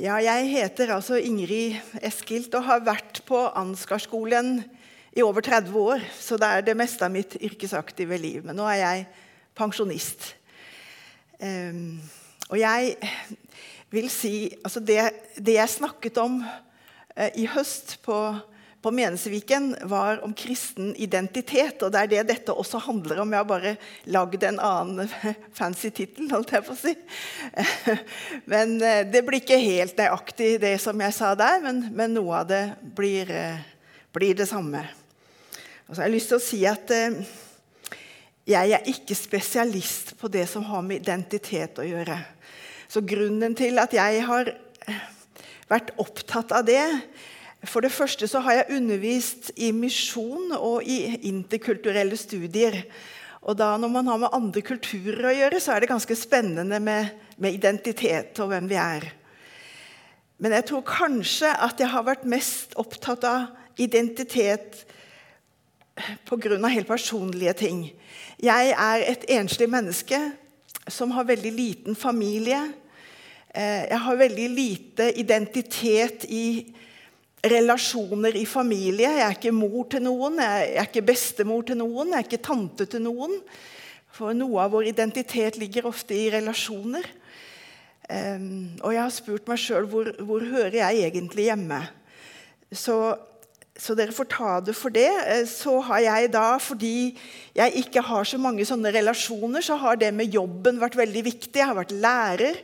Ja, jeg heter altså Ingrid Eskilt og har vært på Ansgarskolen i over 30 år. Så det er det meste av mitt yrkesaktive liv. Men nå er jeg pensjonist. Um, og jeg vil si altså det, det jeg snakket om uh, i høst på på Menesviken var om kristen identitet. Og det er det dette også handler om. Jeg har bare lagd en annen fancy tittel, holdt jeg på å si. Men eh, det blir ikke helt nøyaktig, det som jeg sa der, men, men noe av det blir, eh, blir, det samme. Og så har jeg lyst til å si at eh, jeg er ikke spesialist på det som har med identitet å gjøre. Så grunnen til at jeg har vært opptatt av det, for det første så har jeg undervist i misjon og i interkulturelle studier. Og da Når man har med andre kulturer å gjøre, så er det ganske spennende med, med identitet og hvem vi er. Men jeg tror kanskje at jeg har vært mest opptatt av identitet pga. helt personlige ting. Jeg er et enslig menneske som har veldig liten familie. Eh, jeg har veldig lite identitet i relasjoner i familie. Jeg er ikke mor til noen, jeg er ikke bestemor til noen, jeg er ikke tante til noen. For noe av vår identitet ligger ofte i relasjoner. Um, og jeg har spurt meg sjøl hvor, hvor hører jeg egentlig hjemme. Så, så, dere får ta det for det. Eh, så har jeg da, fordi jeg ikke har så mange sånne relasjoner, så har det med jobben vært veldig viktig. Jeg har vært lærer,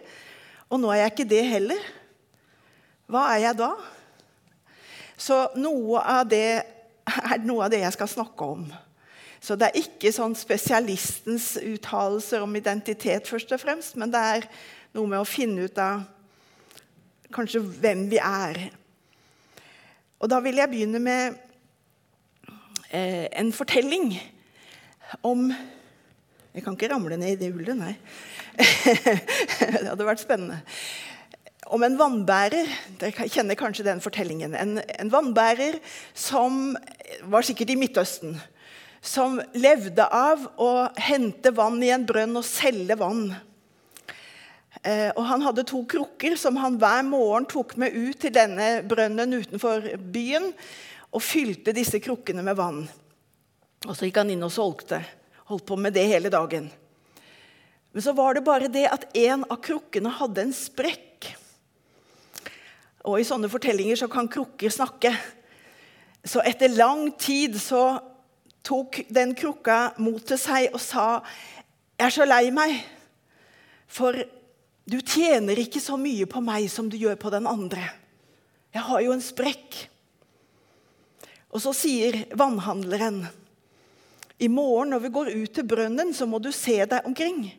og nå er jeg ikke det heller. Hva er jeg da? Så noe av det er noe av det jeg skal snakke om. Så det er ikke sånn spesialistens uttalelser om identitet, først og fremst, men det er noe med å finne ut av kanskje hvem vi er. Og da vil jeg begynne med eh, en fortelling om Jeg kan ikke ramle ned i det hullet, nei. det hadde vært spennende om en vannbærer. Dere kjenner kanskje den fortellingen. En, en, vannbærer som var sikkert i Midtøsten. Som levde av å hente vann i en brønn og selge vann. Eh, og Han hadde to krukker som han hver morgen tok med ut til denne brønnen utenfor byen. Og fylte disse krukkene med vann. Og Så gikk han inn og solgte. Holdt på med det hele dagen. Men så var det bare det at en av krukkene hadde en sprekk. Og i sånne fortellinger så kan krukker snakke. Så etter lang tid så tok den krukka mot til seg og sa, 'Jeg er så lei meg, for du tjener ikke så mye på meg som du gjør på den andre.' 'Jeg har jo en sprekk.' Og så sier vannhandleren, 'I morgen når vi går ut til brønnen, så må du se deg omkring.'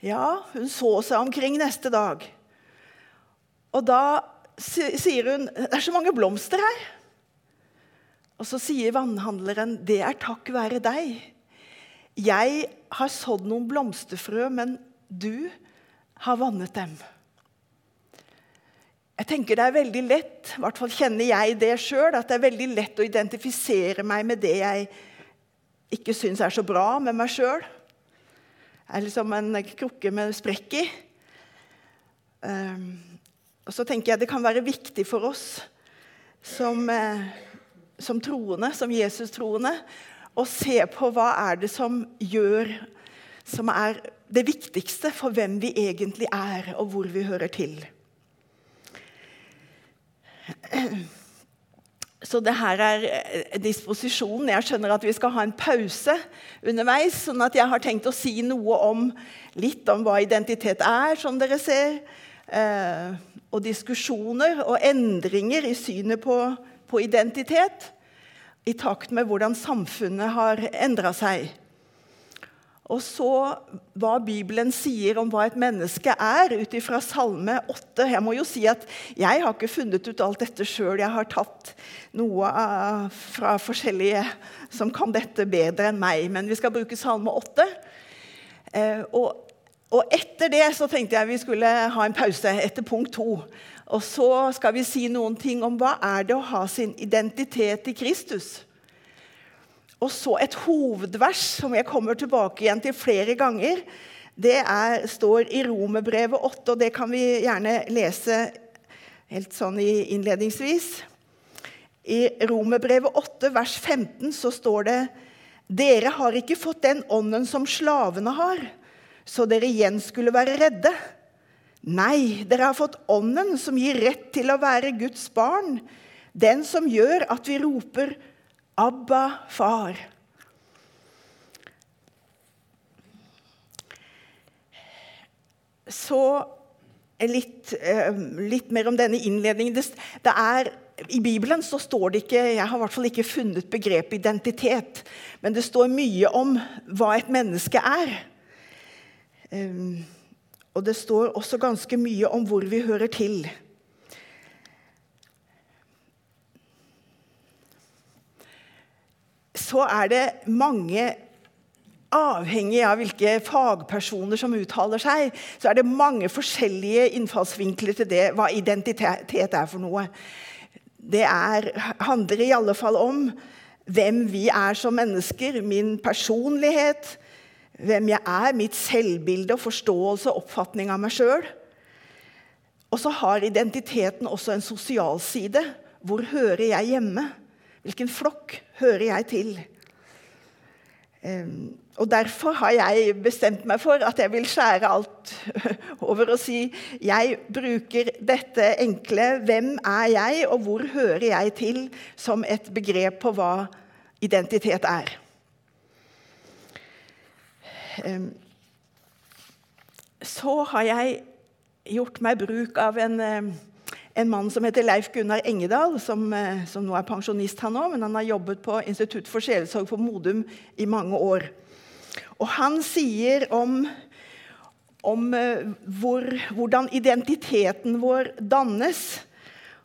Ja, hun så seg omkring neste dag. Og da sier hun det er så mange blomster her. Og så sier vannhandleren det er takk være deg. Jeg har sådd noen blomsterfrø, men du har vannet dem. Jeg tenker Det er veldig lett i hvert fall kjenner jeg det selv, at det er veldig lett å identifisere meg med det jeg ikke syns er så bra med meg sjøl. Jeg er liksom en krukke med sprekk i. Um, og så tenker jeg Det kan være viktig for oss som, eh, som troende, som Jesus-troende, å se på hva er det som gjør Som er det viktigste for hvem vi egentlig er, og hvor vi hører til. Så det her er eh, disposisjonen. Jeg skjønner at vi skal ha en pause underveis. sånn at jeg har tenkt å si noe om litt om hva identitet er, som dere ser. Eh, og diskusjoner og endringer i synet på, på identitet i takt med hvordan samfunnet har endra seg. Og så hva Bibelen sier om hva et menneske er, ut ifra Salme 8. Jeg må jo si at jeg har ikke funnet ut alt dette sjøl. Jeg har tatt noe fra forskjellige som kan dette bedre enn meg. Men vi skal bruke Salme 8. Eh, og og etter det så tenkte jeg vi skulle ha en pause etter punkt to. Og så skal vi si noen ting om hva er det å ha sin identitet i Kristus. Og så et hovedvers som jeg kommer tilbake igjen til flere ganger. det er, står i Romerbrevet 8, og det kan vi gjerne lese helt sånn innledningsvis. I Romerbrevet 8, vers 15, så står det Dere har ikke fått den ånden som slavene har, så dere igjen skulle være redde. Nei, dere har fått ånden som gir rett til å være Guds barn. Den som gjør at vi roper 'Abba, far'. Så litt, eh, litt, mer om denne innledningen. Det er, I Bibelen så står det ikke Jeg har i hvert fall ikke funnet begrepet identitet. Men det står mye om hva et menneske er. Um, og det står også ganske mye om hvor vi hører til. Så er det mange Avhengig av hvilke fagpersoner som uttaler seg, så er det mange forskjellige innfallsvinkler til det, hva identitet er for noe. Det er, handler i alle fall om hvem vi er som mennesker, min personlighet, hvem jeg er, mitt selvbilde og forståelse og oppfatning av meg sjøl. Og så har identiteten også en sosial side. Hvor hører jeg hjemme? Hvilken flokk hører jeg til? Um, og Derfor har jeg bestemt meg for at jeg vil skjære alt over og si jeg bruker dette enkle 'Hvem er jeg, og hvor hører jeg til?' som et begrep på hva identitet er. Så har jeg gjort meg bruk av en, en mann som heter Leif Gunnar Engedal, som, eh, som nå er pensjonist, han òg, men han har jobbet på Institutt for sjelesorg for Modum i mange år. Og han sier om, om eh, hvor, hvordan identiteten vår dannes.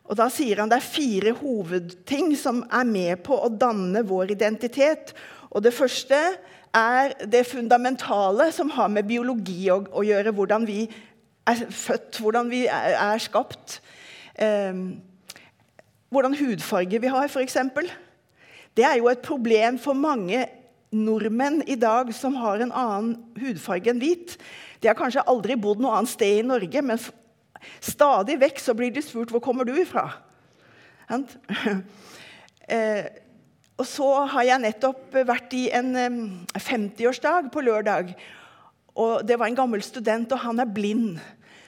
Og da sier han det er fire hovedting som er med på å danne vår identitet. Og det første er det fundamentale som har med biologi å, å gjøre. Hvordan vi er født, hvordan vi er, er skapt. Eh, hvordan hudfarge vi har, f.eks. Det er jo et problem for mange nordmenn i dag som har en annen hudfarge enn hvit, de har kanskje aldri bodd noe annet sted i Norge, men stadig vekk så blir de spurt hvor kommer du ifra. eh, og så har jeg nettopp vært i en 50-årsdag på lørdag. og Det var en gammel student, og han er blind.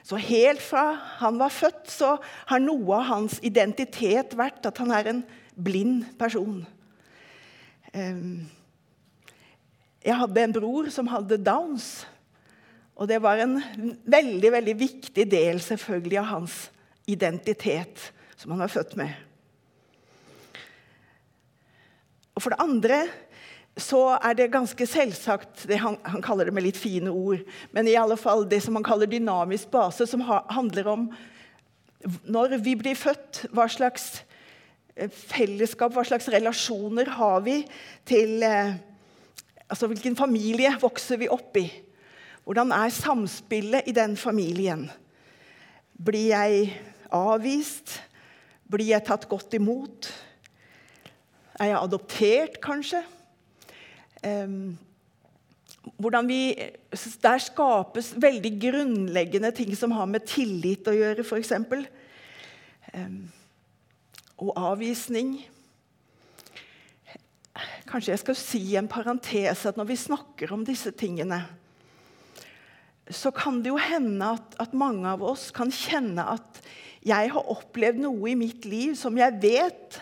Så helt fra han var født, så har noe av hans identitet vært at han er en blind person. Jeg hadde en bror som hadde Downs. Og det var en veldig veldig viktig del selvfølgelig av hans identitet, som han var født med. Og For det andre så er det ganske selvsagt det han, han, kaller det med litt fine ord, men i alle fall det som han kaller dynamisk base, som ha, handler om når vi blir født, hva slags eh, fellesskap, hva slags relasjoner har vi til eh, Altså, Hvilken familie vokser vi opp i? Hvordan er samspillet i den familien? Blir jeg avvist? Blir jeg tatt godt imot? Er jeg adoptert, kanskje? Vi, Der skapes veldig grunnleggende ting som har med tillit å gjøre, f.eks. Og avvisning. Kanskje jeg skal si en parentes at når vi snakker om disse tingene, så kan det jo hende at, at, mange av oss kan kjenne at jeg har opplevd noe i mitt liv som jeg vet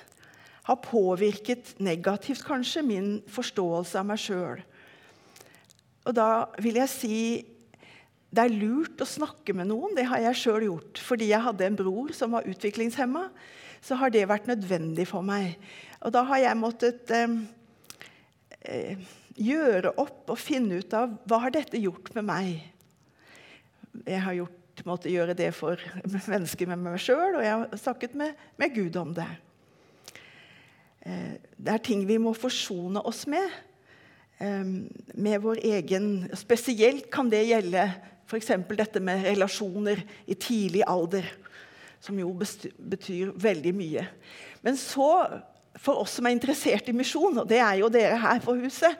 har påvirket negativt kanskje min forståelse av meg sjøl. Og da vil jeg si det er lurt å snakke med noen. Det har jeg sjøl gjort. Fordi jeg hadde en bror som var utviklingshemma, så har det vært nødvendig for meg. Og da har jeg måttet eh, eh, gjøre opp og finne ut av hva har dette gjort med meg. Jeg har gjort, måttet gjøre det for mennesker med meg sjøl, og jeg har snakket med, med Gud om det. Eh, det er ting vi må forsone oss med. Med vår egen Spesielt kan det gjelde f.eks. dette med relasjoner i tidlig alder, som jo betyr veldig mye. Men så for oss som er interessert i misjon, og det er jo dere her på huset,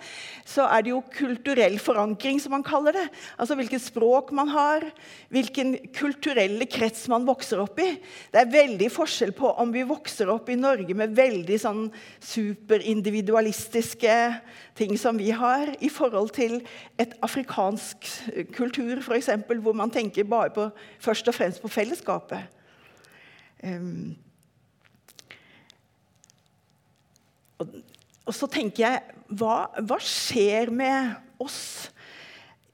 så er det jo kulturell forankring, som man kaller det. Altså hvilket språk man har, hvilken kulturelle krets man vokser opp i. Det er veldig forskjell på om vi vokser opp i Norge med veldig sånn superindividualistiske ting som vi har, i forhold til et afrikansk kultur, f.eks., hvor man tenker bare på, først og fremst på fellesskapet. Um, Og, og så tenker jeg hva, hva, skjer med oss?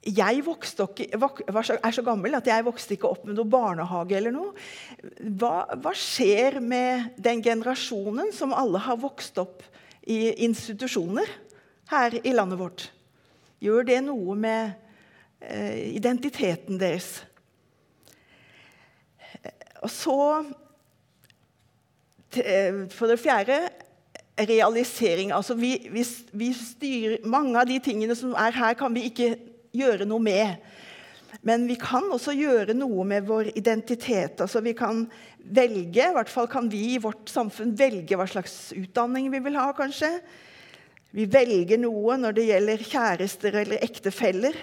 Jeg ikke, er så gammel at jeg vokste ikke opp med noe barnehage eller noe. Hva, hva skjer med den generasjonen som alle har vokst opp i institusjoner her i landet vårt? Gjør det noe med eh, identiteten deres? Og så For det fjerde realisering. Altså vi, vi, vi styrer, mange av de tingene som er her, kan vi ikke gjøre noe med. Men vi kan også gjøre noe med vår identitet. Altså vi kan velge, i hvert fall kan vi i vårt samfunn velge hva slags utdanning vi vil ha, kanskje. Vi velger noe når det gjelder kjærester eller ektefeller.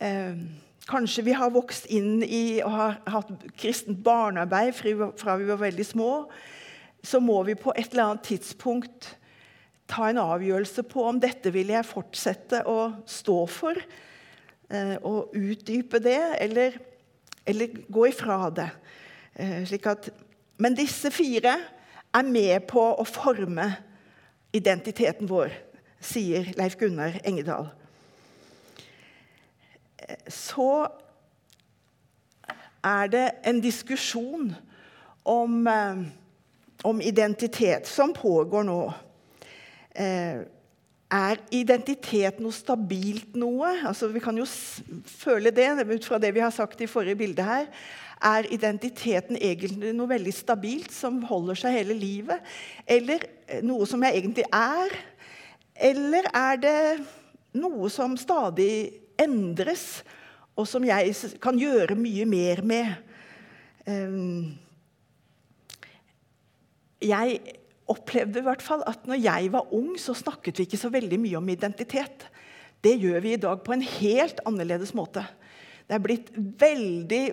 Eh, kanskje vi har vokst inn i og har hatt kristent barnearbeid fra vi var veldig små så må vi på et eller annet tidspunkt ta en avgjørelse på om dette vil jeg fortsette å stå for, eh, og utdype det, eller, eller gå ifra det. Eh, at, men disse fire er med på å forme identiteten vår, sier Leif Gunnar Engedal. Eh, så er det en diskusjon om om identitet som pågår nå. Eh, er identitet noe stabilt noe? Altså, vi kan jo føle det ut fra det vi har sagt i forrige bilde her. Er identiteten egentlig noe veldig stabilt som holder seg hele livet? Eller eh, noe som jeg egentlig er? Eller er det noe som stadig endres, og som jeg kan gjøre mye mer med? Um, jeg opplevde i hvert fall at når jeg var ung, så snakket vi ikke så veldig mye om identitet. Det gjør vi i dag på en helt annerledes måte. Det er blitt veldig,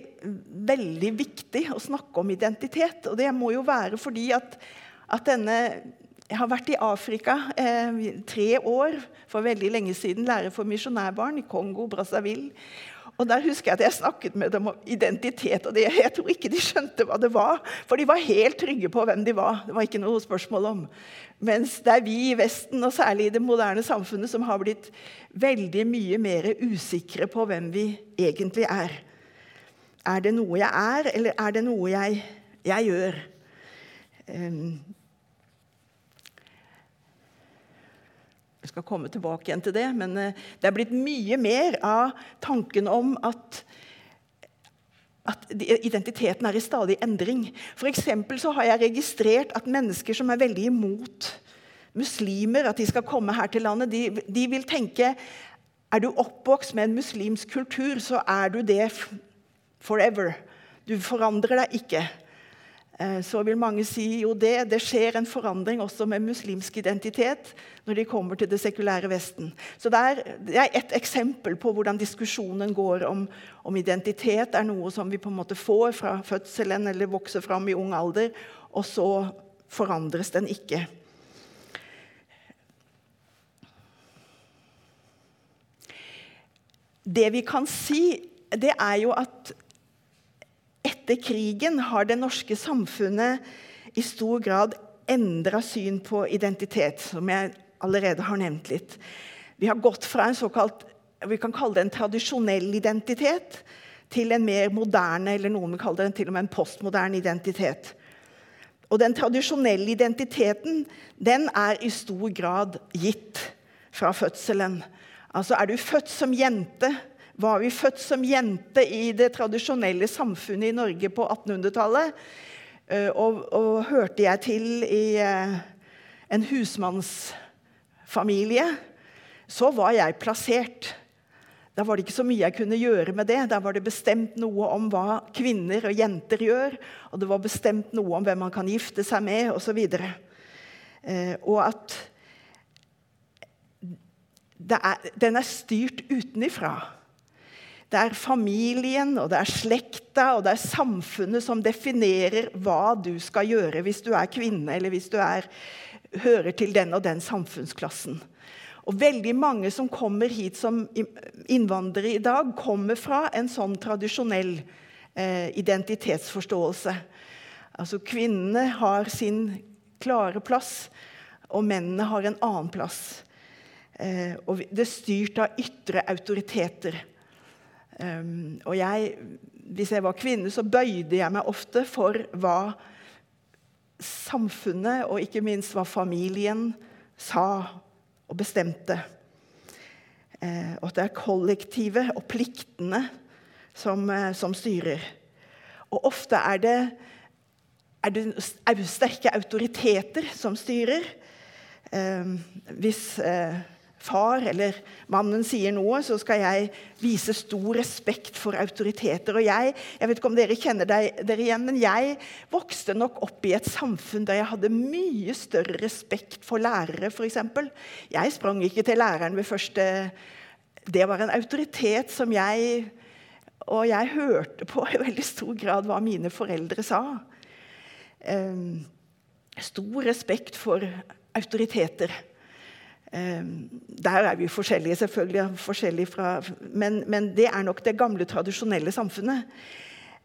veldig viktig å snakke om identitet. Og det må jo være fordi at, at denne Jeg har vært i Afrika eh, tre år for veldig lenge siden. Lærer for misjonærbarn i Kongo, Brazzaville. Og Der husker jeg at jeg snakket med dem om identitet. og det, Jeg tror ikke de skjønte hva det var. For de var helt trygge på hvem de var. Det var ikke noe spørsmål om. Mens det er vi i Vesten, og særlig i det moderne samfunnet, som har blitt veldig mye mer usikre på hvem vi egentlig er. Er det noe jeg er, eller er det noe jeg, jeg gjør? Jeg skal komme tilbake igjen til det, men eh, det er blitt mye mer av tanken om at at identiteten er i stadig endring. For så har jeg registrert at mennesker som er veldig imot muslimer, at de skal komme her til landet, de, de vil tenke er du oppvokst med en muslimsk kultur, så er du det forever. Du forandrer deg ikke. Eh, så vil mange si jo det, det skjer en forandring også med muslimsk identitet når de kommer til det sekulære Vesten. Så Det er, det er et eksempel på hvordan diskusjonen går om, om, identitet er noe som vi på en måte får fra fødselen eller vokser fram i ung alder, og så forandres den ikke. Det vi kan si, det er jo at etter krigen har det norske samfunnet i stor grad endra syn på identitet, som jeg allerede har nevnt litt. Vi har gått fra en såkalt vi kan kalle det en tradisjonell identitet til en mer moderne, eller noen vil kalle det til og med en postmoderne identitet. Og Den tradisjonelle identiteten den er i stor grad gitt fra fødselen. Altså Er du født som jente, var vi født som jente i det tradisjonelle samfunnet i Norge på 1800-tallet. Eh, og, og, hørte jeg til i eh, en husmannsfamilie, så var jeg plassert. Da var det ikke så mye jeg kunne gjøre med det. Da var det bestemt noe om hva kvinner og jenter gjør. Og det var bestemt noe om hvem man kan gifte seg med osv. Eh, og at er, den er styrt utenifra. Det er familien, og det er slekta og det er samfunnet som definerer hva du skal gjøre hvis du er kvinne eller hvis du er, hører til den og den samfunnsklassen. Og Veldig mange som kommer hit som innvandrere i dag, kommer fra en sånn tradisjonell eh, identitetsforståelse. Altså Kvinnene har sin klare plass, og mennene har en annen plass. Eh, og det er styrt av ytre autoriteter. Um, og jeg, hvis jeg var kvinne, så bøyde jeg meg ofte for hva samfunnet, og ikke minst hva familien, sa og bestemte. Eh, og at det er kollektivet og pliktene som, eh, som styrer. Og ofte er det, er det sterke autoriteter som styrer. Eh, hvis eh, far eller mannen sier noe, så skal jeg vise stor respekt for autoriteter. Og jeg, jeg vet ikke om dere kjenner dere igjen, men jeg vokste nok opp i et samfunn der jeg hadde mye større respekt for lærere, f.eks. Jeg sprang ikke til læreren ved første Det var en autoritet som jeg Og jeg hørte på i veldig stor grad hva mine foreldre sa. Um, stor respekt for autoriteter. Ehm, der er vi forskjellige, selvfølgelig, forskjellige fra, men, men, det er nok det gamle, tradisjonelle samfunnet.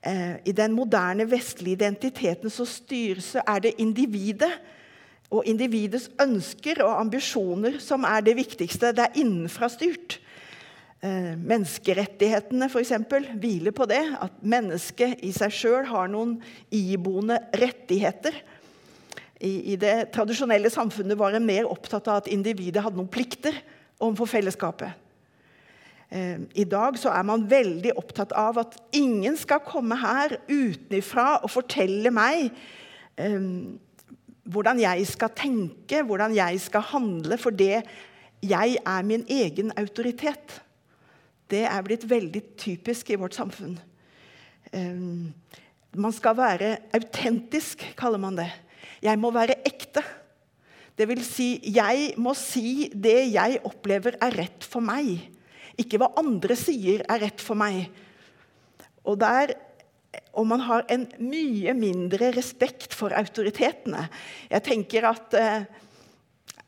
Ehm, I den moderne vestlige identiteten så styres er det individet og individets ønsker og ambisjoner som er det viktigste. Det er innenfra styrt. Ehm, menneskerettighetene for eksempel, hviler på det. At mennesket i seg sjøl har noen iboende rettigheter i, i det tradisjonelle samfunnet var en mer opptatt av at individet hadde noen plikter overfor fellesskapet. Eh, I dag så er man veldig opptatt av at ingen skal komme her utenfra og fortelle meg um, hvordan jeg skal tenke, hvordan jeg skal handle, for det jeg er min egen autoritet. Det er blitt veldig typisk i vårt samfunn. Um, man skal være autentisk, kaller man det. Jeg må være ekte. Det vil si, jeg må si det jeg opplever er rett for meg. Ikke hva andre sier er rett for meg. Og, der, og man har en mye mindre respekt for autoritetene. Jeg tenker at eh,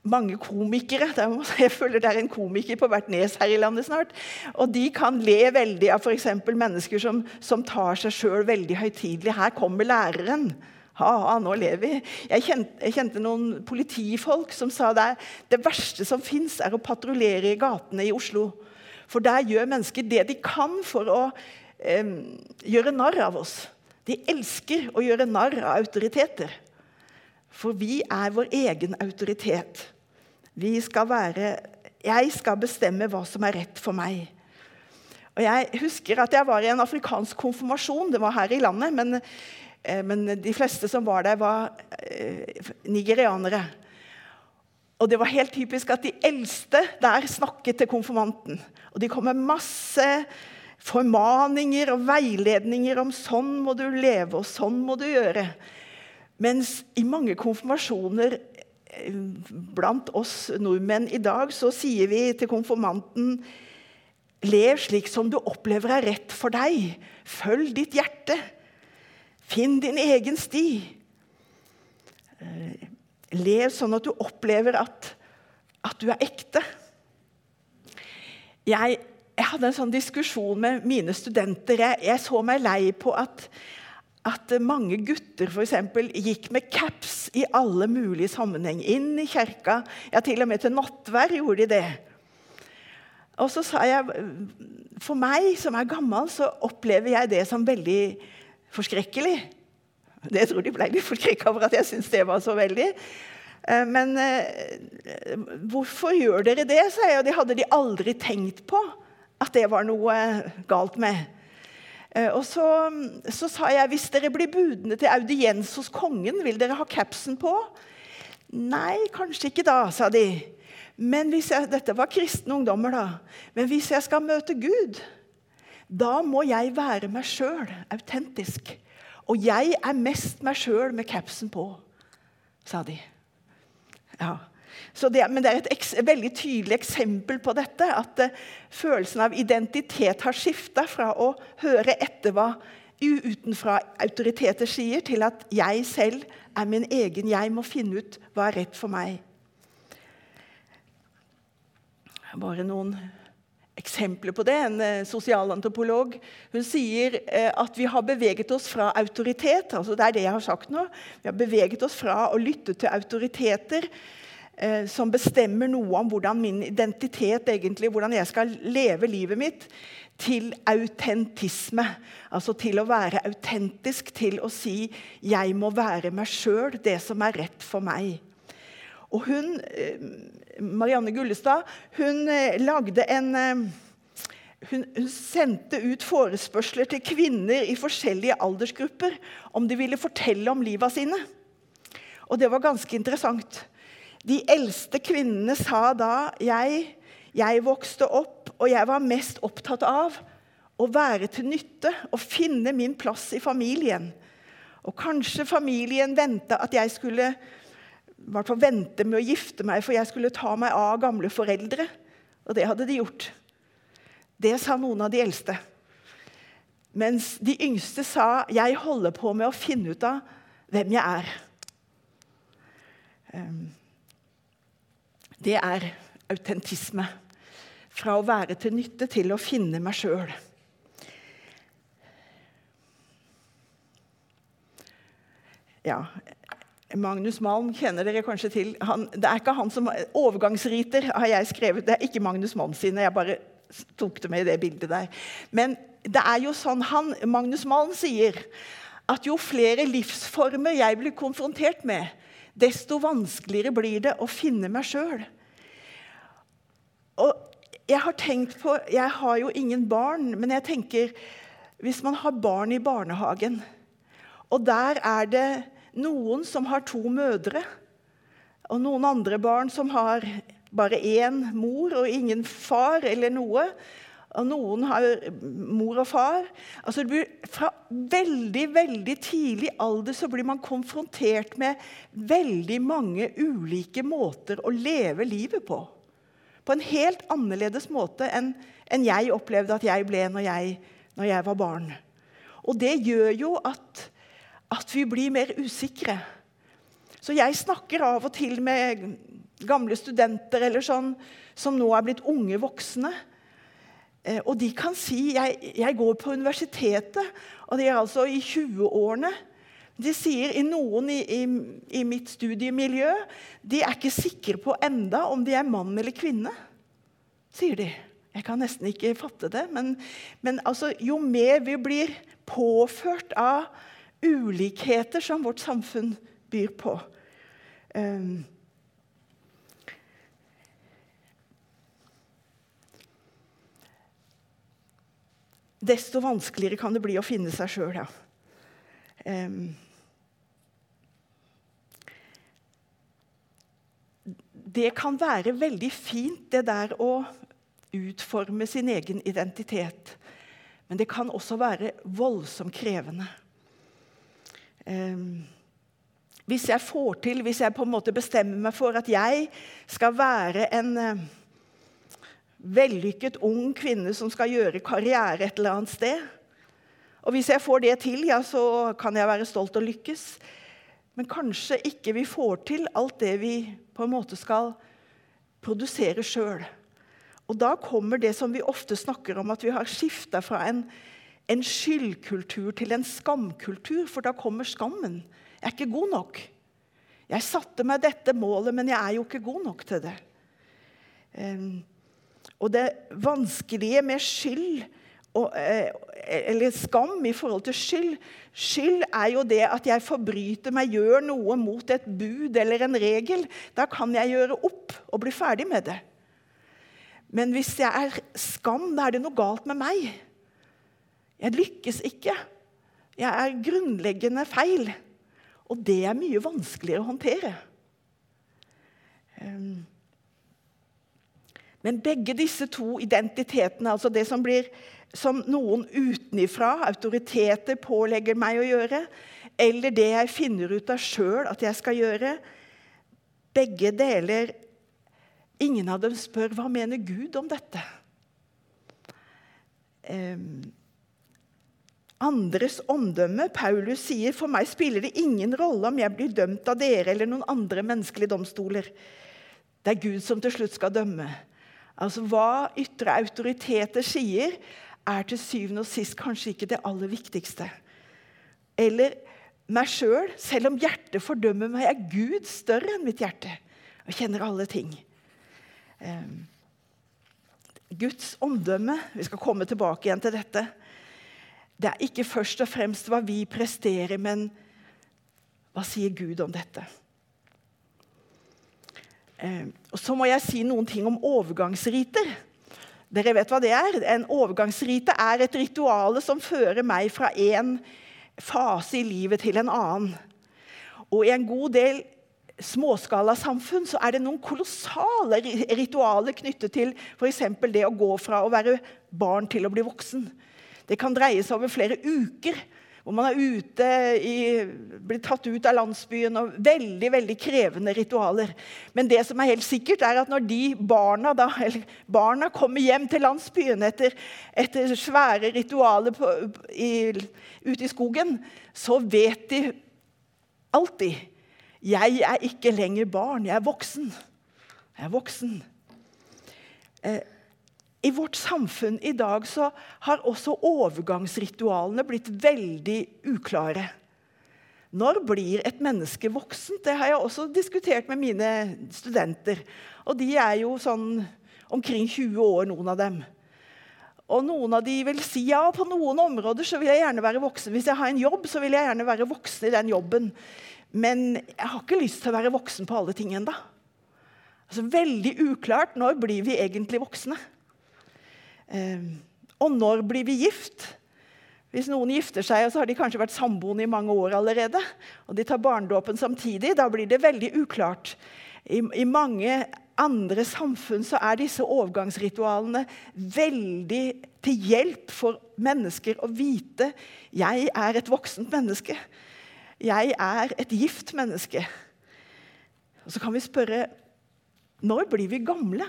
mange komikere Jeg føler det er en komiker på hvert nes her i landet snart. Og de kan le veldig av f.eks. mennesker som, som tar seg sjøl veldig høytidelig. Her kommer læreren. Ha-ha, nå lever vi. Jeg kjente, jeg kjente, noen politifolk som sa der det verste som fins, er å patruljere i gatene i Oslo. For der gjør mennesker det de kan for å eh, gjøre narr av oss. De elsker å gjøre narr av autoriteter. For vi er vår egen autoritet. Vi skal være Jeg skal bestemme hva som er rett for meg. Og Jeg husker at jeg var i en afrikansk konfirmasjon. Det var her i landet. men men de fleste som var der, var eh, nigerianere. Og det var helt typisk at de eldste der snakket til konfirmanten. Og de kom med masse formaninger og veiledninger om sånn må du leve, og sånn må du gjøre. Mens i mange konfirmasjoner eh, blant oss nordmenn i dag, så sier vi til konfirmanten Lev slik som du opplever er rett for deg. Følg ditt hjerte. Finn din egen sti. Eh, lev sånn at du opplever at, at du er ekte. Jeg, jeg, hadde en sånn diskusjon med mine studenter. Jeg, jeg så meg lei på at, at mange gutter for eksempel, gikk med caps i alle mulige sammenheng. Inn i kirka. Ja, til og med til nattvær gjorde de det. Og så sa jeg for meg som er gammel, så opplever jeg det som veldig forskrekkelig. Det tror de ble litt forskrekka over at jeg syntes det var så veldig. Eh, men eh, hvorfor gjør dere det, sa jeg, og det hadde de aldri tenkt på at det var noe galt med. Eh, og så, så sa jeg hvis dere blir budne til audiens hos kongen, vil dere ha capsen på? Nei, kanskje ikke da, sa de. Men hvis jeg, Dette var kristne ungdommer, da. Men hvis jeg skal møte Gud, da må jeg være meg sjøl, autentisk. Og jeg er mest meg sjøl med capsen på, sa de. Ja. Det, men det er et eks, veldig tydelig eksempel på dette. At uh, følelsen av identitet har skifta fra å høre etter hva utenfra autoriteter sier, til at jeg selv er min egen. Jeg må finne ut hva er rett for meg. Bare noen eksempler på det. En uh, sosialantropolog hun sier uh, at vi har beveget oss fra autoritet altså det er det jeg har sagt nå, vi har beveget oss fra å lytte til autoriteter eh, som bestemmer noe om hvordan min identitet egentlig, hvordan jeg skal leve livet mitt, til autentisme. Altså til å være autentisk, til å si 'jeg må være meg sjøl', det som er rett for meg. Og hun, eh, Marianne Gullestad hun eh, lagde en eh, hun, hun, sendte ut forespørsler til kvinner i forskjellige aldersgrupper om de ville fortelle om livet sine. Og det var ganske interessant. De eldste kvinnene sa da jeg, jeg vokste opp, og jeg var mest opptatt av å være til nytte og finne min plass i familien. Og kanskje familien venta at jeg skulle hvert fall vente med å gifte meg, for jeg skulle ta meg av gamle foreldre. Og det hadde de gjort. Det sa noen av de eldste. Mens de yngste sa jeg holder på med å finne ut av hvem jeg er. Um, det er autentisme. Fra å være til nytte til å finne meg sjøl. Ja, Magnus Malm kjenner dere kanskje til. Han, det er ikke han som, Overgangsriter har jeg skrevet. Det er ikke Magnus Malm sine. Jeg bare tok det med i det bildet der. Men det er jo sånn han, Magnus Malm sier at jo flere livsformer jeg blir konfrontert med, desto vanskeligere blir det å finne meg sjøl. Jeg har tenkt på Jeg har jo ingen barn, men jeg tenker Hvis man har barn i barnehagen, og der er det noen som har to mødre, og noen andre barn som har bare én mor og ingen far eller noe, og noen har mor og far altså Fra veldig veldig tidlig alder så blir man konfrontert med veldig mange ulike måter å leve livet på på en helt annerledes måte enn, jeg opplevde at jeg ble når jeg, når jeg var barn. Og det gjør jo at, at, vi blir mer usikre. Så jeg snakker av og til med gamle studenter eller sånn, som nå er blitt unge voksne. Eh, og de kan si jeg, jeg går på universitetet, og de er altså i 20-årene. De sier i noen i, i, i, mitt studiemiljø de er ikke sikre på enda om de er mann eller kvinne. sier de. Jeg kan nesten ikke fatte det. Men, men altså, jo mer vi blir påført av ulikheter som vårt samfunn byr på um, Desto vanskeligere kan det bli å finne seg sjøl. Ja. Um, det kan være veldig fint, det der å utforme sin egen identitet. Men det kan også være voldsomt krevende. Um, hvis jeg får til, hvis jeg på en måte bestemmer meg for at jeg skal være en uh, vellykket ung kvinne som skal gjøre karriere et eller annet sted Og hvis jeg får det til, ja, så kan jeg være stolt og lykkes. Men kanskje ikke vi får til alt det vi på en måte skal produsere sjøl. Og da kommer det som vi ofte snakker om, at vi har skifta fra en, en, skyldkultur til en skamkultur. For da kommer skammen. Jeg er ikke god nok. Jeg satte meg dette målet, men jeg er jo ikke god nok til det. Og det vanskelige med skyld eh, eller skam i forhold til skyld. Skyld er jo det at jeg forbryter meg, gjør noe mot et bud eller en regel. Da kan jeg gjøre opp og bli ferdig med det. Men hvis jeg er skam, da er det noe galt med meg. Jeg lykkes ikke. Jeg er grunnleggende feil. Og det er mye vanskeligere å håndtere. Ehm. Men begge disse to identitetene, altså det som blir som noen utenifra, autoriteter, pålegger meg å gjøre, eller det jeg finner ut av sjøl at jeg skal gjøre, begge deler Ingen av dem spør hva mener Gud om dette. Um, andres omdømme. Paulus sier for meg spiller det ingen rolle om jeg blir dømt av dere eller noen andre menneskelige domstoler. Det er Gud som til slutt skal dømme. Altså Hva ytre autoriteter sier, er til syvende og sist kanskje ikke det aller viktigste. Eller meg sjøl, selv, selv om hjertet fordømmer meg, er Gud større enn mitt hjerte og kjenner alle ting. Um, Guds omdømme Vi skal komme tilbake igjen til dette. Det er ikke først og fremst hva vi presterer, men hva sier Gud om dette? Eh, og Så må jeg si noen ting om overgangsriter. Dere vet hva det er? En overgangsrite er et ritual som fører meg fra én fase i livet til en annen. Og i en god del småskalasamfunn så er det noen kolossale ritualer knyttet til f.eks. det å gå fra å være barn til å bli voksen. Det kan dreie seg over flere uker, hvor man er ute i, blir tatt ut av landsbyen. og Veldig veldig krevende ritualer. Men det som er helt sikkert er at når de barna, da, barna kommer hjem til landsbyen etter, etter svære ritualer på, i, ute i skogen, så vet de alltid jeg er ikke lenger barn, jeg er voksen. Jeg er voksen. Eh, I vårt samfunn i dag så har også overgangsritualene blitt veldig uklare. Når blir et menneske voksent? Det har jeg også diskutert med mine studenter. Og de er jo sånn omkring 20 år, noen av dem. Og noen av de vil si ja, på noen områder så vil jeg gjerne være voksen. Hvis jeg har en jobb, så vil jeg gjerne være voksen i den jobben. Men jeg har ikke lyst til å være voksen på alle ting ennå. Altså, veldig uklart når blir vi egentlig voksne. Eh, og når blir vi gift? Hvis noen gifter seg, og så har de kanskje vært samboende i mange år allerede, og de tar barnedåpen samtidig, da blir det veldig uklart. I, I, mange andre samfunn så er disse overgangsritualene veldig til hjelp for mennesker å vite jeg er et voksent menneske. Jeg er et gift menneske. Og så kan vi spørre når blir vi gamle?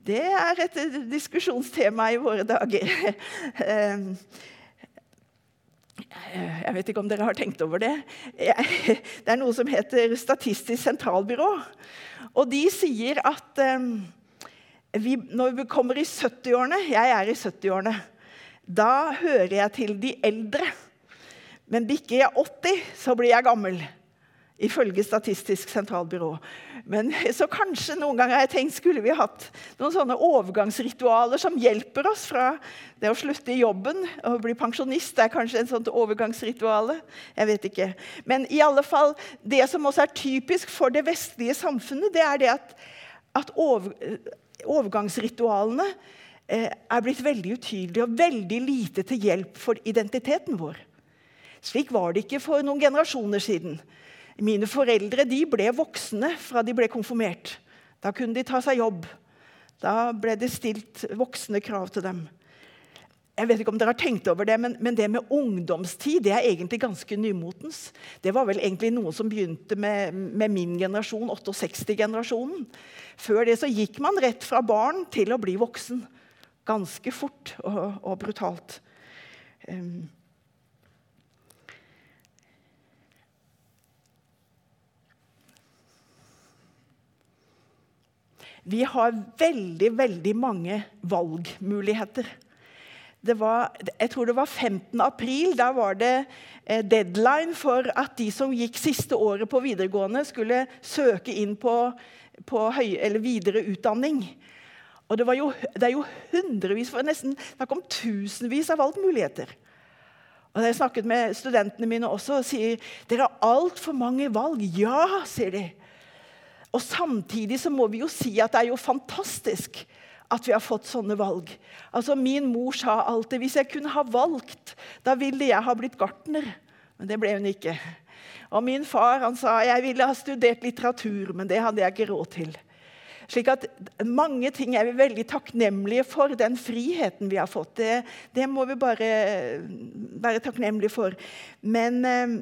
Det er et diskusjonstema i våre dager. Ehm, jeg vet ikke om dere har tenkt over det. Det er noe som heter Statistisk sentralbyrå. Og de sier at ehm, vi, når vi kommer i 70-årene Jeg er i 70-årene. Da hører jeg til de eldre. Men bikker jeg 80, så blir jeg gammel. Ifølge Statistisk sentralbyrå. Men så kanskje noen ganger har jeg tenkt skulle vi hatt noen sånne overgangsritualer som hjelper oss fra det å slutte i jobben og bli pensjonist. Det er kanskje en sånn overgangsrituale. Jeg vet ikke. Men i alle fall, det som også er typisk for det vestlige samfunnet, det er det at, at over, overgangsritualene eh, er blitt veldig utydelige og veldig lite til hjelp for identiteten vår. Slik var det ikke for noen generasjoner siden. Mine foreldre ble voksne fra de ble konfirmert. Da kunne de ta seg jobb. Da ble det stilt voksne krav til dem. Jeg vet ikke om dere har tenkt over det, men, men, det med ungdomstid det er egentlig ganske nymotens. Det var vel egentlig noe som begynte med, med min generasjon, 68-generasjonen. Før det så gikk man rett fra barn til å bli voksen. Ganske fort og, og brutalt. Um, Vi har veldig, veldig mange valgmuligheter. Var, jeg tror det var 15. april. Da var det eh, deadline for at de som gikk siste året på videregående, skulle søke inn på, på høy, videre utdanning. Og det, jo, det, er jo hundrevis, for nesten snakk om tusenvis av valgmuligheter. Og Jeg snakket med studentene mine også og sier dere har altfor mange valg. Ja, sier de. Og Samtidig så må vi jo si at det er jo fantastisk at vi har fått sånne valg. Altså Min mor sa alltid hvis jeg kunne ha valgt, da ville jeg ha blitt gartner. Men det ble hun ikke. Og min far han sa jeg ville ha studert litteratur, men det hadde jeg ikke råd til. Slik at Mange ting er vi veldig takknemlige for, den friheten vi har fått. Det, det må vi bare være takknemlige for. Men eh,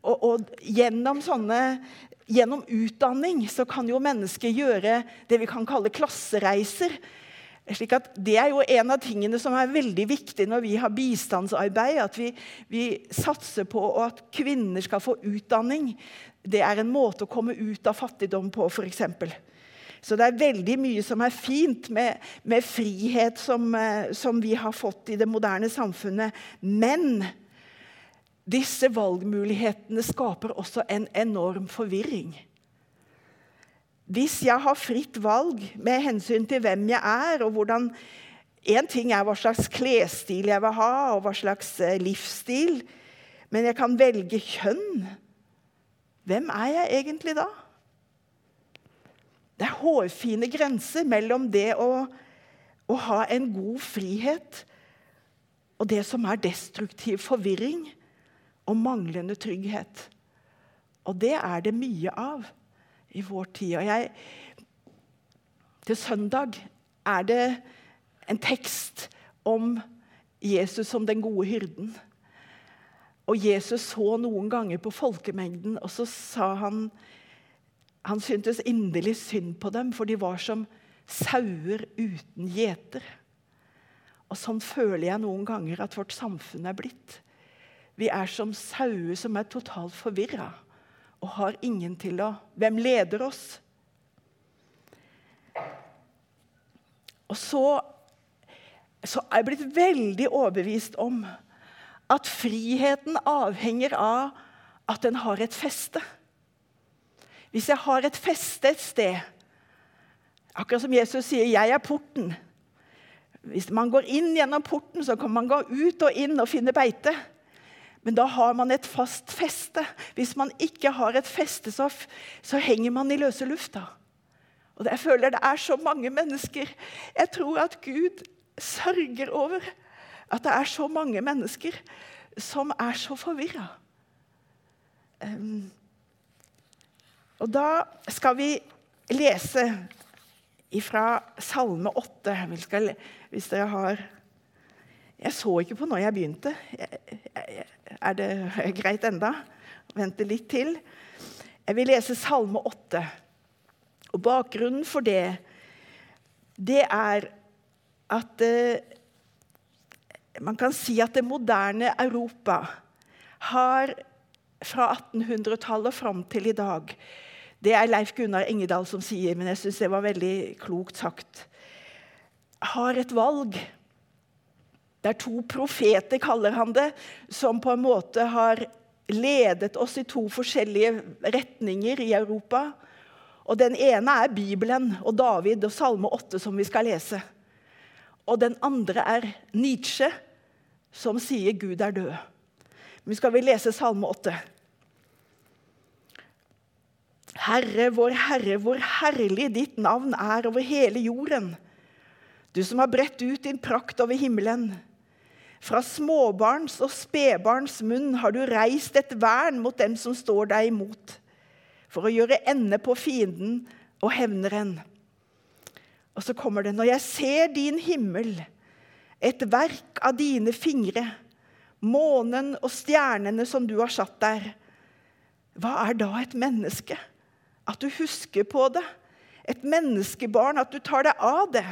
Og, og gjennom sånne Gjennom utdanning så kan jo mennesker gjøre det vi kan kalle klassereiser. Slik at Det er jo en av tingene som er veldig viktig når vi har bistandsarbeid. At vi, vi satser på at kvinner skal få utdanning. Det er en måte å komme ut av fattigdom på, f.eks. Så det er veldig mye som er fint med, med frihet som, eh, som vi har fått i det moderne samfunnet. Men disse valgmulighetene skaper også en enorm forvirring. Hvis jeg har fritt valg med hensyn til hvem jeg er, og hvordan Én ting er hva slags klesstil jeg vil ha, og hva slags eh, livsstil, men jeg kan velge kjønn. Hvem er jeg egentlig da? Det er hårfine grenser mellom det å, å ha en god frihet og det som er destruktiv forvirring og manglende trygghet. Og det er det mye av i vår tid. Og jeg, til søndag er det en tekst om Jesus som den gode hyrden. Og Jesus så noen ganger på folkemengden, og så sa han han syntes inderlig synd på dem, for de var som sauer uten gjeter. Og sånn føler jeg noen ganger at vårt samfunn er blitt. Vi er som sauer som er totalt forvirra og har ingen til å Hvem leder oss? Og så, så er jeg blitt veldig overbevist om at friheten avhenger av at den har et feste. Hvis jeg har et feste et sted Akkurat som Jesus sier 'jeg er porten'. Hvis man går inn gjennom porten, så kan man gå ut og inn og finne beite. Men da har man et fast feste. Hvis man ikke har et feste, så, så henger man i løse lufta. Og Jeg føler det er så mange mennesker. Jeg tror at Gud sørger over at det er så mange mennesker som er så forvirra. Um, og da skal vi lese fra Salme 8. hvis dere har Jeg så ikke på når jeg begynte. Jeg, jeg, er det greit enda? Vente litt til. Jeg vil lese Salme 8. Og Bakgrunnen for det, det er at eh, Man kan si at det moderne Europa har fra 1800-tallet fram til i dag Det er Leif Gunnar Engedal som sier, men jeg syns det var veldig klokt sagt. Har et valg det er to profeter, kaller han det, som på en måte har ledet oss i to forskjellige retninger i Europa. Og Den ene er Bibelen og David og Salme 8, som vi skal lese. Og den andre er Nietzsche, som sier 'Gud er død'. Men skal vi lese Salme 8. Herre, vår Herre, hvor herlig ditt navn er over hele jorden. Du som har bredt ut din prakt over himmelen. Fra småbarns og spedbarns munn har du reist et vern mot dem som står deg imot, for å gjøre ende på fienden og hevneren. Og så kommer det Når jeg ser din himmel, et verk av dine fingre, månen og stjernene som du har satt der, hva er da et menneske? At du husker på det. Et menneskebarn, at du tar deg av det.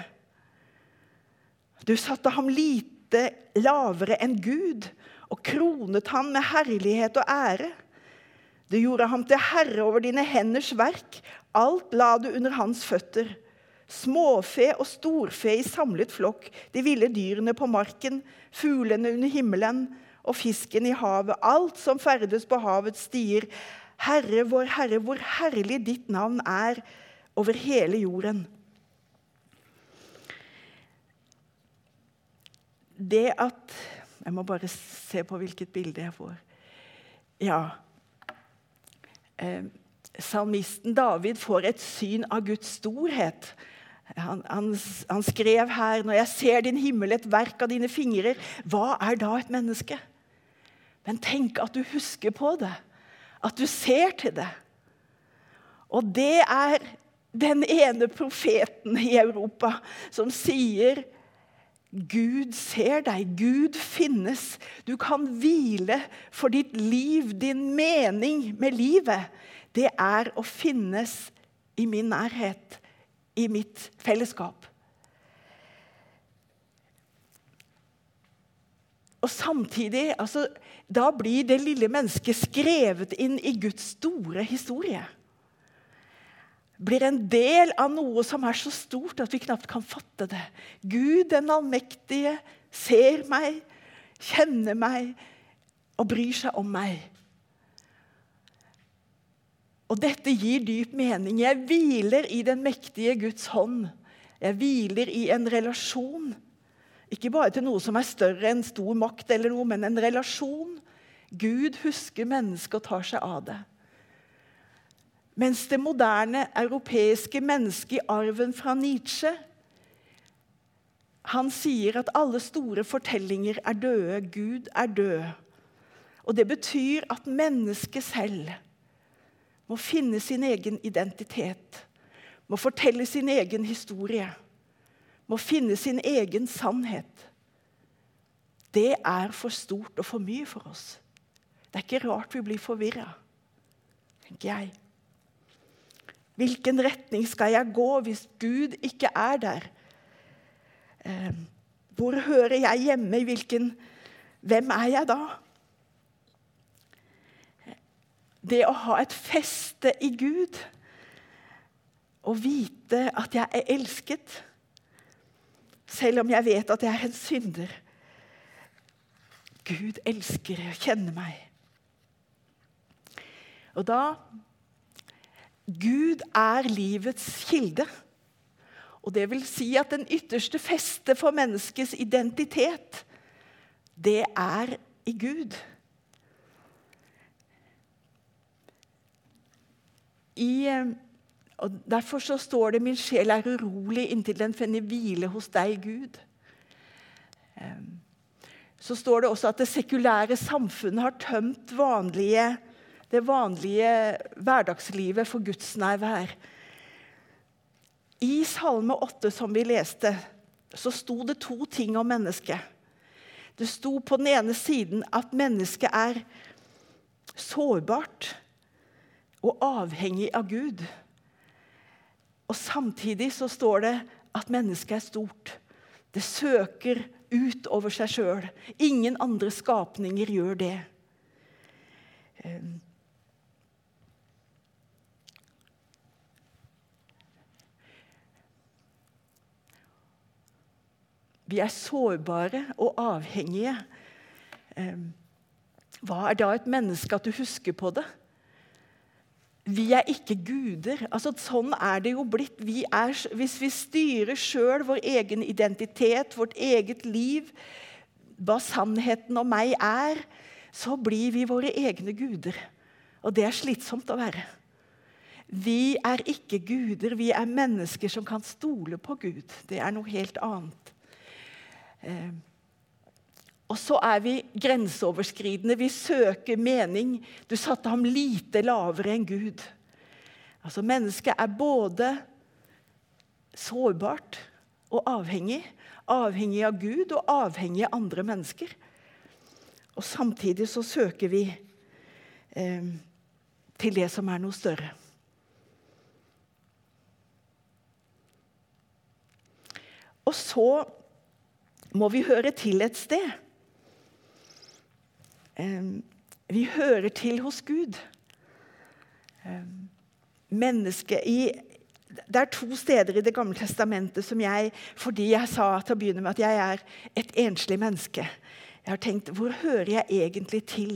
Du satte ham lite lite lavere enn Gud og kronet ham med herlighet og ære. Du gjorde ham til herre over dine henders verk. Alt la du under hans føtter. Småfe og storfe i samlet flokk, de ville dyrene på marken, fuglene under himmelen og fisken i havet, alt som ferdes på havets stier. Herre, vår Herre, hvor herlig ditt navn er over hele jorden. Det at Jeg må bare se på hvilket bilde jeg får. Ja. Eh, salmisten David får et syn av Guds storhet. Han, han, han, skrev her når jeg ser din himmel, et verk av dine fingre, hva er da et menneske? Men tenk at du husker på det. At du ser til det. Og det er den ene profeten i Europa som sier Gud ser deg, Gud finnes. Du kan hvile for ditt liv. Din mening med livet, det er å finnes i min nærhet, i mitt fellesskap. Og samtidig altså, Da blir det lille mennesket skrevet inn i Guds store historie. Blir en del av noe som er så stort at vi knapt kan fatte det. Gud den allmektige ser meg, kjenner meg og bryr seg om meg. Og dette gir dyp mening. Jeg hviler i den mektige Guds hånd. Jeg hviler i en relasjon ikke bare til noe som er større enn stor makt, eller noe, men en relasjon. Gud husker mennesket og tar seg av det. Mens det moderne europeiske mennesket i arven fra Nietzsche han sier at alle store fortellinger er døde, Gud er død. Og Det betyr at mennesket selv må finne sin egen identitet, må fortelle sin egen historie må finne sin egen sannhet. Det er for stort og for mye for oss. Det er ikke rart vi blir forvirra, tenker jeg. Hvilken retning skal jeg gå hvis Gud ikke er der? Eh, hvor hører jeg hjemme? Hvilken, hvem er jeg da? Det å ha et feste i Gud, og vite at jeg er elsket selv om jeg vet at jeg er en synder. Gud elsker og kjenner meg. Og da Gud er livets kilde. Og det vil si at den ytterste feste for menneskets identitet, det er i Gud. I eh, og Derfor så står det 'min sjel er urolig inntil den finner hvile hos deg, Gud'. Ehm, så står det også at det sekulære samfunnet har tømt vanlige, det vanlige hverdagslivet for Guds nærvær. I Salme 8, som vi leste, så sto det to ting om mennesket. Det sto på den ene siden at mennesket er sårbart og avhengig av Gud. Og Samtidig så står det at mennesket er stort. Det søker ut over seg sjøl. Ingen andre skapninger gjør det. Vi er sårbare og avhengige. Hva er da et menneske at du husker på det? Vi er ikke guder. Altså, sånn er det jo blitt. Vi er, hvis vi styrer sjøl vår egen identitet, vårt eget liv, hva sannheten om meg er, så blir vi våre egne guder. Og det er slitsomt å være. Vi er ikke guder, vi er mennesker som kan stole på Gud. Det er noe helt annet. Eh, og så er vi grenseoverskridende. Vi søker mening. Du satte ham lite lavere enn Gud. Altså, Mennesket er både sårbart og avhengig. Avhengig av Gud og avhengig av andre mennesker. Og samtidig så søker vi eh, til det som er noe større. Og så må vi høre til et sted. Vi hører til hos Gud. Mennesket i det er to steder i Det gamle testamentet som jeg fordi jeg sa til å begynne med at jeg er et enslig menneske. Jeg har tenkt hvor hører jeg egentlig til?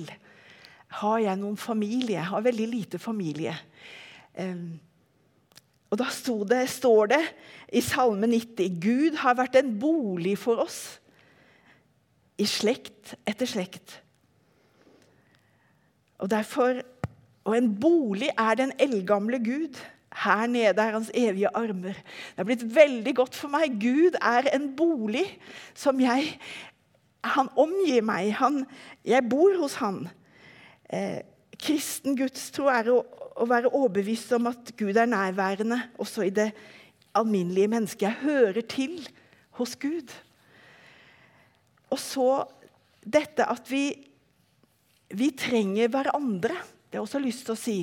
Har jeg noen familie? Jeg har veldig lite familie. Um, og Da det, står det i Salme 90 Gud har vært en bolig for oss i slekt etter slekt. Og, derfor, og en bolig er den eldgamle Gud. Her nede er hans evige armer. Det er blitt veldig godt for meg. Gud er en bolig som jeg Han omgir meg. Han, jeg bor hos han. Eh, kristen gudstro er å, å være overbevist om at Gud er nærværende også i det alminnelige mennesket. Jeg hører til hos Gud. Og så dette at vi, vi trenger hverandre. Det har jeg også lyst til å si.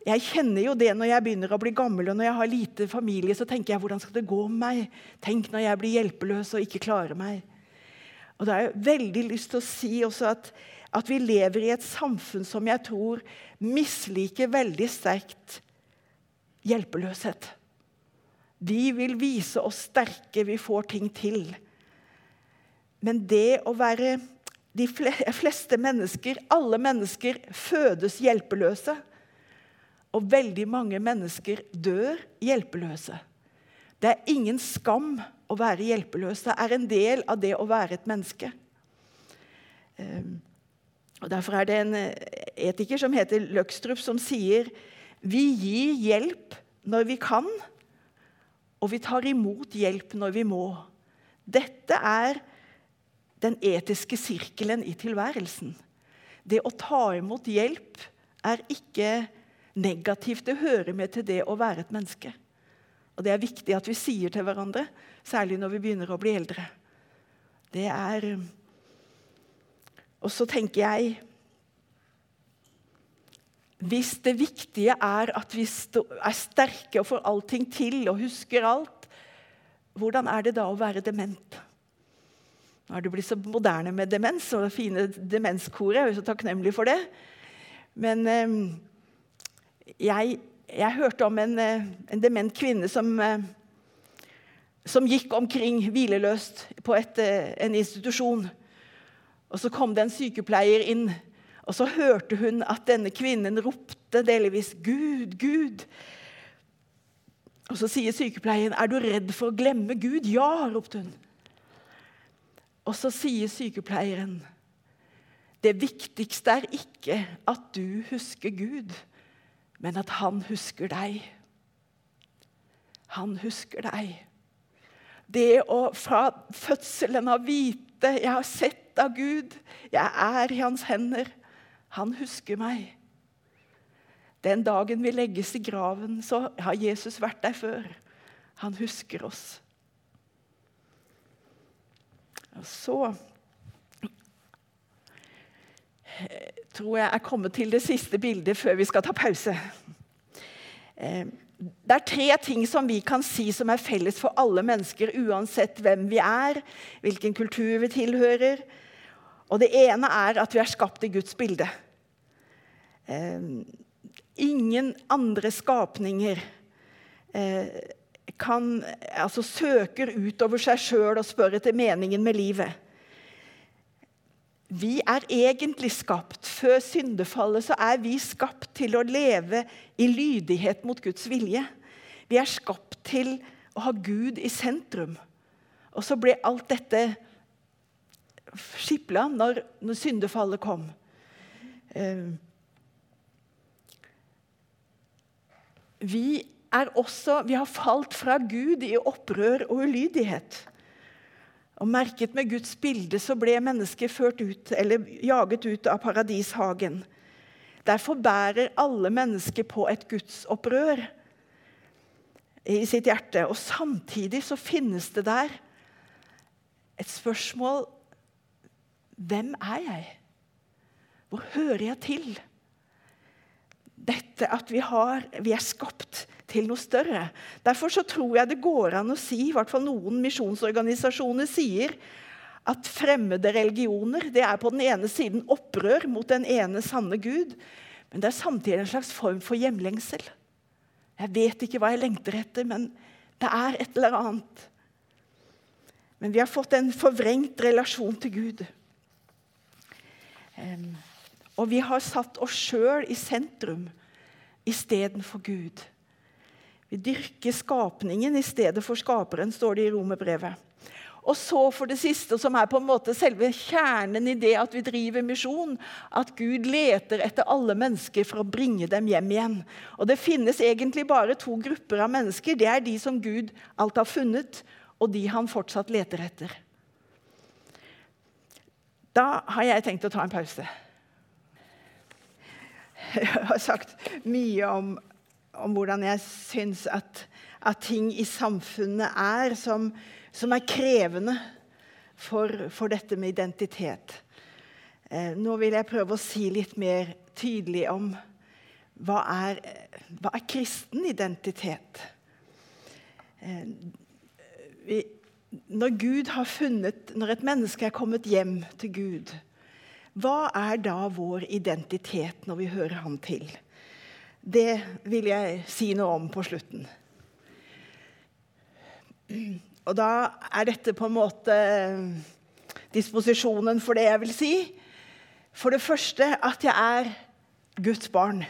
Jeg kjenner jo det når jeg begynner å bli gammel og når jeg har lite familie. så tenker jeg, Hvordan skal det gå med meg? Tenk når jeg blir hjelpeløs og ikke klarer meg. Og Da har jeg veldig lyst til å si også at, at vi lever i et samfunn som jeg tror misliker veldig sterkt hjelpeløshet. De vil vise oss sterke, vi får ting til. Men det å være De fleste mennesker, alle mennesker, fødes hjelpeløse. Og veldig mange mennesker dør hjelpeløse. Det er ingen skam å være hjelpeløs. Det er en del av det å være et menneske. Ehm, og Derfor er det en eh, etiker som heter Løkstrup, som sier vi gir hjelp når vi kan, og vi tar imot hjelp når vi må. Dette er den etiske sirkelen i tilværelsen. Det å ta imot hjelp er ikke negativt. Det hører med til det å være et menneske. Og det er viktig at vi sier til hverandre, særlig når vi begynner å bli eldre. Det er Og så tenker jeg Hvis det viktige er at vi er sterke og får allting til og husker alt, hvordan er det da å være dement? Nå er det blitt så moderne med demens og det fine demenskoret. Jeg er jo så takknemlig for det. Men eh, jeg, jeg hørte om en, eh, en, dement kvinne som, eh, som gikk omkring hvileløst på et, eh, en institusjon. Og Så kom det en sykepleier inn, og så hørte hun at denne kvinnen ropte delvis 'Gud, Gud'. Og Så sier sykepleieren, 'Er du redd for å glemme Gud?' 'Ja', ropte hun. Og så sier sykepleieren, 'Det viktigste er ikke at du husker Gud' men at han husker deg. Han husker deg. Det å fra fødselen av vite 'Jeg har sett av Gud. Jeg er i hans hender.' Han husker meg. Den dagen vi legges i graven, så har Jesus vært der før. Han husker oss. Og så tror jeg er kommet til det siste bildet før vi skal ta pause. Det er tre ting som vi kan si som er felles for alle mennesker, uansett hvem vi er, hvilken kultur vi tilhører. Og Det ene er at vi er skapt i Guds bilde. Eh, ingen andre skapninger eh, kan, altså søker utover seg sjøl og spør etter meningen med livet. Vi er egentlig skapt Før syndefallet så er vi skapt til å leve i lydighet mot Guds vilje. Vi er skapt til å ha Gud i sentrum. Og så ble alt dette skipla når, når syndefallet kom. Eh, vi, er også, vi har falt fra Gud i opprør og ulydighet. Og Merket med Guds bilde så ble mennesket ført ut, eller jaget ut av paradishagen. Derfor bærer alle mennesker på et gudsopprør i sitt hjerte. Og samtidig så finnes det der et spørsmål Hvem er jeg? Hvor hører jeg til? Dette at vi, har, vi er skapt til noe større. Derfor så tror jeg det går an å si, i hvert fall noen misjonsorganisasjoner sier, at fremmede religioner det er på den ene siden opprør mot den ene sanne Gud, men det er samtidig en slags form for hjemlengsel. Jeg vet ikke hva jeg lengter etter, men det er et eller annet. Men vi har fått en forvrengt relasjon til Gud. Og vi har satt oss sjøl i sentrum istedenfor Gud. Vi dyrker skapningen i stedet for skaperen, står det i romerbrevet. Og så for det siste, som er på en måte selve kjernen i det at vi driver misjon, at Gud leter etter alle mennesker for å bringe dem hjem igjen. Og Det finnes egentlig bare to grupper av mennesker. Det er de som Gud alt har funnet, og de han fortsatt leter etter. Da har jeg tenkt å ta en pause. Jeg har sagt mye om om hvordan jeg syns at, at, ting i samfunnet er som, som, er krevende for, for dette med identitet. Eh, nå vil jeg prøve å si litt mer tydelig om hva er, hva er kristen identitet. Eh, vi, når Gud har funnet, når et menneske er kommet hjem til Gud, hva er da vår identitet når vi hører Han til? Det vil jeg si noe om på slutten. Og da er dette på en måte disposisjonen for det jeg vil si. For det første at jeg er Guds barn.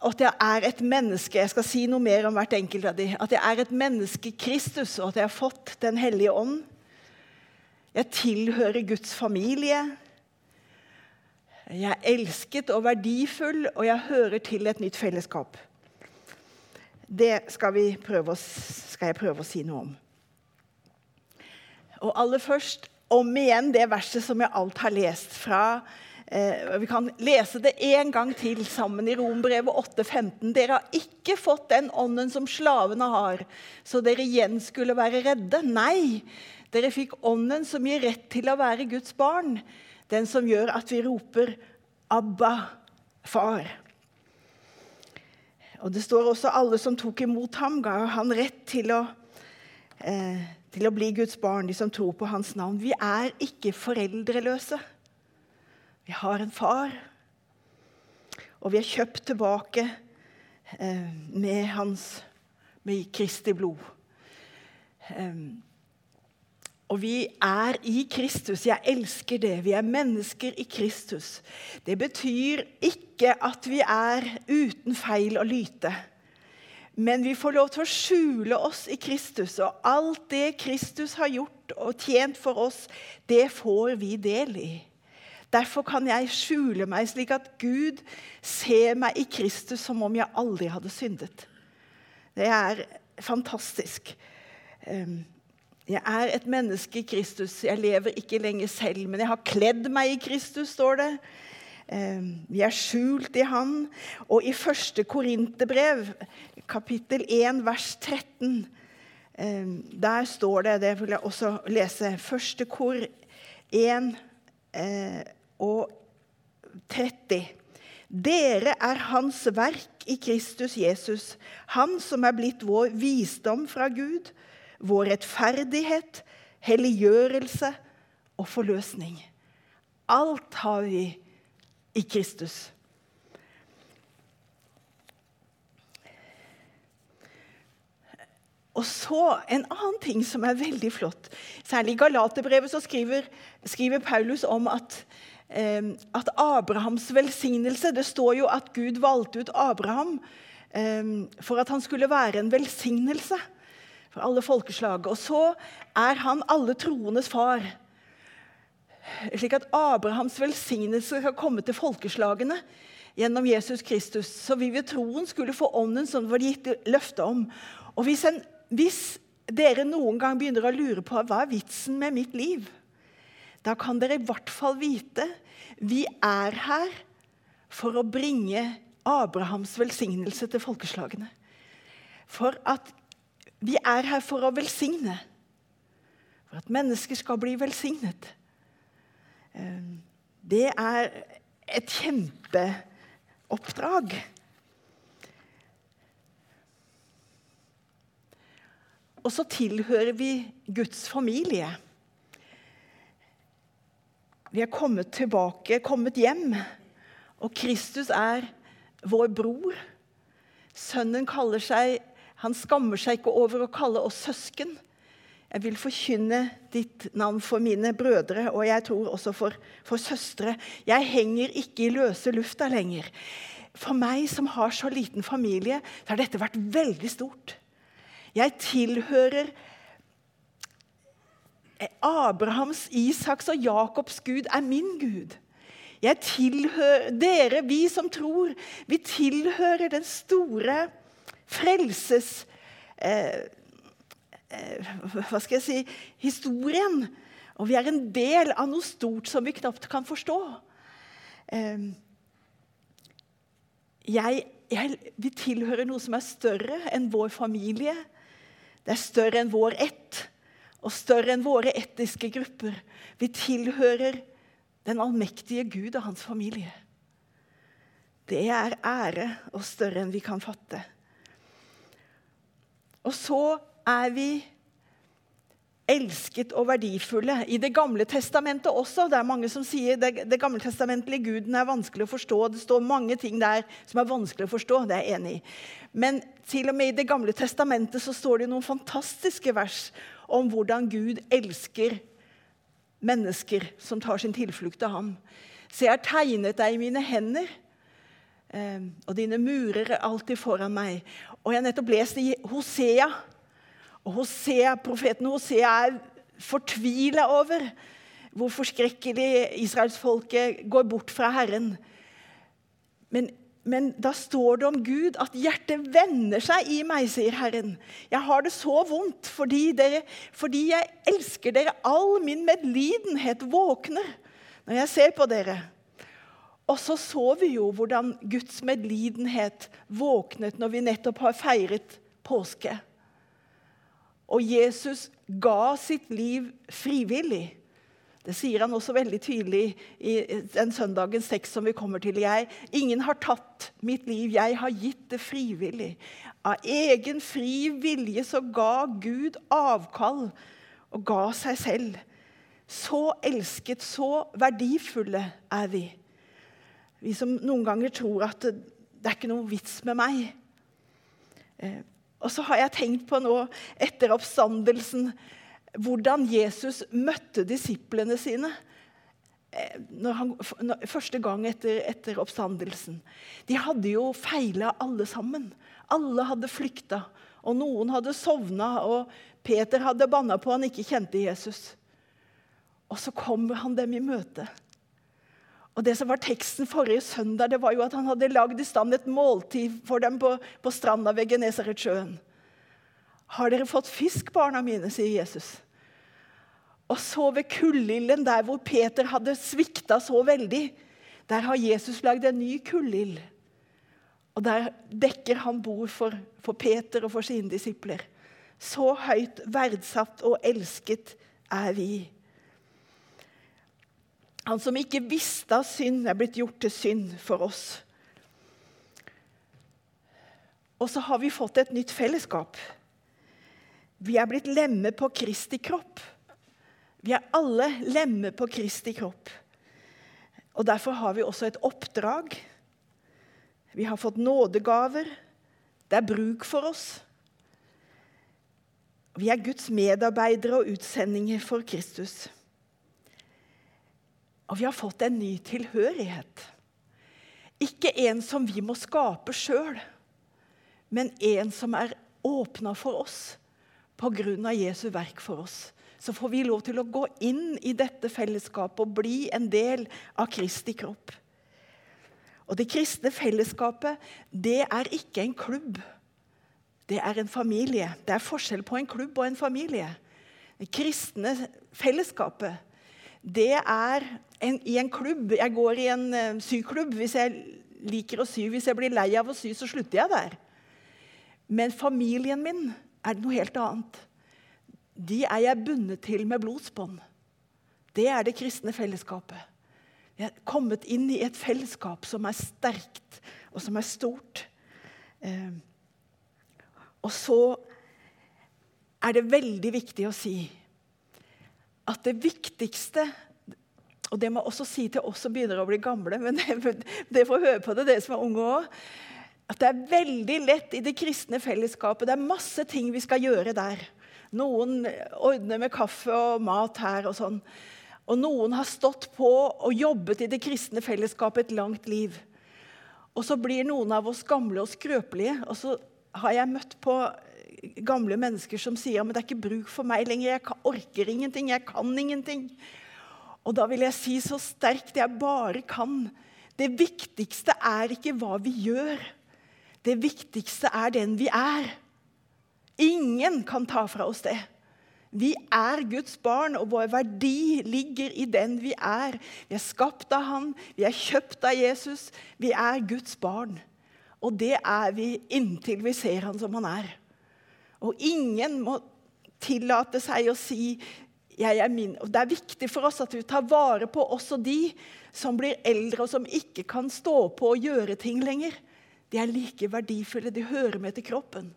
At jeg er et menneske Jeg skal si noe mer om hvert enkelt av dem. At jeg er et menneske Kristus, og at jeg har fått Den hellige ånd. Jeg tilhører Guds familie. Jeg er elsket og verdifull, og jeg hører til et nytt fellesskap. Det skal, å, skal jeg prøve å si noe om. Og aller først om igjen det verset som jeg alt har lest fra eh, Vi kan lese det en gang til sammen i Rombrevet 8,15. Dere har ikke fått den ånden som slavene har, så dere igjen skulle være redde. Nei, dere fikk ånden som gir rett til å være Guds barn. Den som gjør at vi roper 'Abba, far'. Og Det står også alle som tok imot ham, ga han rett til å, eh, til å bli Guds barn, de som tror på hans navn. Vi er ikke foreldreløse. Vi har en far, og vi er kjøpt tilbake eh, med hans med Kristi blod. Um, og vi er i Kristus. Jeg elsker det. Vi er mennesker i Kristus. Det betyr ikke at vi er uten feil og lyte. Men vi får lov til å skjule oss i Kristus, og alt det Kristus har gjort og tjent for oss, det får vi del i. Derfor kan jeg skjule meg slik at Gud ser meg i Kristus som om jeg aldri hadde syndet. Det er fantastisk. Jeg er et menneske i Kristus. Jeg lever ikke lenger selv, men jeg har kledd meg i Kristus, står det. Ehm, vi er skjult i Han. Og i første Korinterbrev, kapittel 1, vers 13, ehm, der står det Det vil jeg også lese. Første kor 1 eh, og 30. Dere er Hans verk i Kristus Jesus, Han som er blitt vår visdom fra Gud vår rettferdighet, helliggjørelse og forløsning. Alt har vi i Kristus. Og så En annen ting som er veldig flott. Særlig i Galaterbrevet skriver, skriver Paulus om at, eh, at, Abrahams velsignelse Det står jo at Gud valgte ut Abraham eh, for at han skulle være en velsignelse for alle folkeslag. Og så er han alle troendes far. Slik at Abrahams velsignelse skal komme til folkeslagene gjennom Jesus Kristus. Så vi ved troen skulle få ånden som det var gitt løfte om. Og hvis, en, hvis dere noen gang begynner å lure på hva er vitsen med mitt liv, da kan dere i hvert fall vite vi er her for å bringe Abrahams velsignelse til folkeslagene. For at vi er her for å velsigne. For at mennesker skal bli velsignet. Ehm, det er et kjempeoppdrag. Og så tilhører vi Guds familie. Vi er kommet tilbake, kommet hjem. Og Kristus er vår bror. Sønnen kaller seg han skammer seg ikke over å kalle oss søsken. Jeg vil forkynne ditt navn for mine brødre og jeg tror også for, for søstre. Jeg henger ikke i løse lufta lenger. For meg som har så liten familie, så har dette vært veldig stort. Jeg tilhører Abrahams, Isaks og Jakobs Gud er min Gud. Jeg tilhører, Dere, vi som tror, vi tilhører den store frelses eh, eh, Hva skal jeg si historien. Og vi er en del av noe stort som vi knapt kan forstå. Eh, jeg, jeg, vi tilhører noe som er større enn vår familie. Det er større enn vår ett. og større enn våre etniske grupper. Vi tilhører den allmektige Gud og hans familie. Det er ære og større enn vi kan fatte. Og så er vi elsket og verdifulle. I Det gamle testamentet også. Det er mange som sier det, det gamle testamentlige guden er vanskelig å forstå. Det står mange ting der som er vanskelig å forstå. Det er jeg enig i. Men til og med i Det gamle testamentet så står det noen fantastiske vers om hvordan Gud elsker mennesker som tar sin tilflukt til ham. Så jeg har tegnet deg i mine hender, eh, og dine murer er alltid foran meg. Og jeg har nettopp lest i Hosea og Hosea, profeten Hosea er fortvila over hvor forskrekkelig israelsfolket går bort fra Herren. Men, men, da står det om Gud at hjertet vender seg i meg, sier Herren. Jeg har det så vondt fordi, dere, fordi jeg elsker dere. All min medlidenhet våkner når jeg ser på dere. Og så så vi jo hvordan Guds medlidenhet våknet når vi nettopp har feiret påske. Og Jesus ga sitt liv frivillig. Det sier han også veldig tydelig i den søndagens tekst som vi kommer til. Jeg, ingen har tatt mitt liv, jeg har gitt det frivillig. Av egen fri vilje så ga Gud avkall og ga seg selv. Så elsket, så verdifulle er vi. Vi som noen ganger tror at det, er ikke noe vits med meg. Eh, og så har jeg tenkt på nå, etter oppstandelsen, hvordan Jesus møtte disiplene sine. Eh, han, første gang etter, etter, oppstandelsen. De hadde jo feila alle sammen. Alle hadde flykta. Og noen hadde sovna, og Peter hadde banna på han ikke kjente Jesus. Og så kommer han dem i møte. Og det som var Teksten forrige søndag det var jo at han hadde lagd i stand et måltid for dem på, på stranda ved Genesaretsjøen. Har dere fått fisk, barna mine, sier Jesus. Og så ved kullilden, der hvor Peter hadde svikta så veldig, der har Jesus lagd en ny kullild. Og der dekker han bord for, for Peter og for sine disipler. Så høyt verdsatt og elsket er vi. Han som ikke visste av synd, er blitt gjort til synd for oss. Og så har vi fått et nytt fellesskap. Vi er blitt lemmer på Kristi kropp. Vi er alle lemmer på Kristi kropp. Og Derfor har vi også et oppdrag. Vi har fått nådegaver. Det er bruk for oss. Vi er Guds medarbeidere og utsendinger for Kristus. Og vi har fått en ny tilhørighet. Ikke en som vi må skape sjøl, men en som er åpna for oss pga. Jesu verk for oss. Så får vi lov til å gå inn i dette fellesskapet og bli en del av Kristi kropp. Og Det kristne fellesskapet det er ikke en klubb. Det er en familie. Det er forskjell på en klubb og en familie. Det kristne fellesskapet det er en, i en klubb. Jeg går i en uh, syklubb. Hvis jeg liker å sy, hvis jeg blir lei av å sy, så slutter jeg der. Men familien min er noe helt annet. De er jeg bundet til med blodsbånd. Det er det kristne fellesskapet. Jeg er kommet inn i et fellesskap som er sterkt, og som er stort. Eh, og så er det veldig viktig å si at det viktigste og det må jeg også si til oss som begynner å bli gamle, men det får høre på det, dere som er unge òg. At det er veldig lett i det kristne fellesskapet. Det er masse ting vi skal gjøre der. Noen ordner med kaffe og mat her og sånn. Og noen har stått på og jobbet i det kristne fellesskapet et langt liv. Og så blir noen av oss gamle og skrøpelige. Og så har jeg møtt på gamle mennesker som sier men det er ikke bruk for meg lenger. Jeg orker ingenting, jeg kan ingenting. Og da vil jeg si så sterkt jeg bare kan. Det viktigste er ikke hva vi gjør. Det viktigste er den vi er. Ingen kan ta fra oss det. Vi er Guds barn, og vår verdi ligger i den vi er. Vi er skapt av Han, vi er kjøpt av Jesus. Vi er Guds barn. Og det er vi inntil vi ser Han som Han er. Og ingen må tillate seg å si jeg er min. Og Det er viktig for oss at vi tar vare på også de som blir eldre og som ikke kan stå på og gjøre ting lenger. De er like verdifulle. De hører med til kroppen.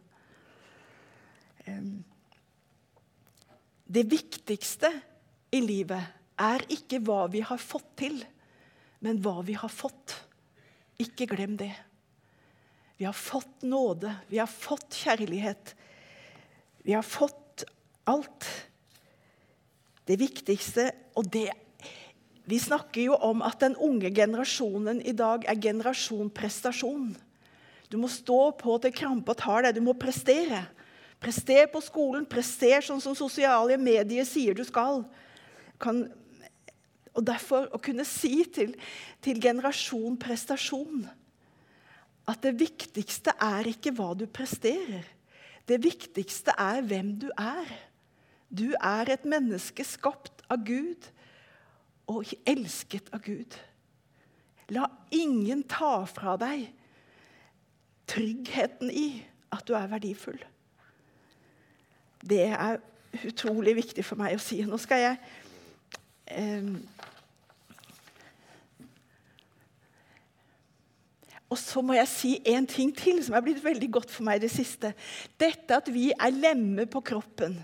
Det viktigste i livet er ikke hva vi har fått til, men hva vi har fått. Ikke glem det. Vi har fått nåde, vi har fått kjærlighet. Vi har fått alt. Det viktigste, og det Vi snakker jo om at den unge generasjonen i dag er generasjon prestasjon. Du må stå på til krampa tar deg. Du må prestere. Prester på skolen, prester sånn som sosiale medier sier du skal. Kan, og derfor å kunne si til, til generasjon prestasjon at det viktigste er ikke hva du presterer. Det viktigste er hvem du er. Du er et menneske skapt av Gud og elsket av Gud. La ingen ta fra deg tryggheten i at du er verdifull. Det er utrolig viktig for meg å si. Nå skal jeg eh, Og så må jeg si en ting til som er blitt veldig godt for meg i det siste. Dette at vi er lemmer på kroppen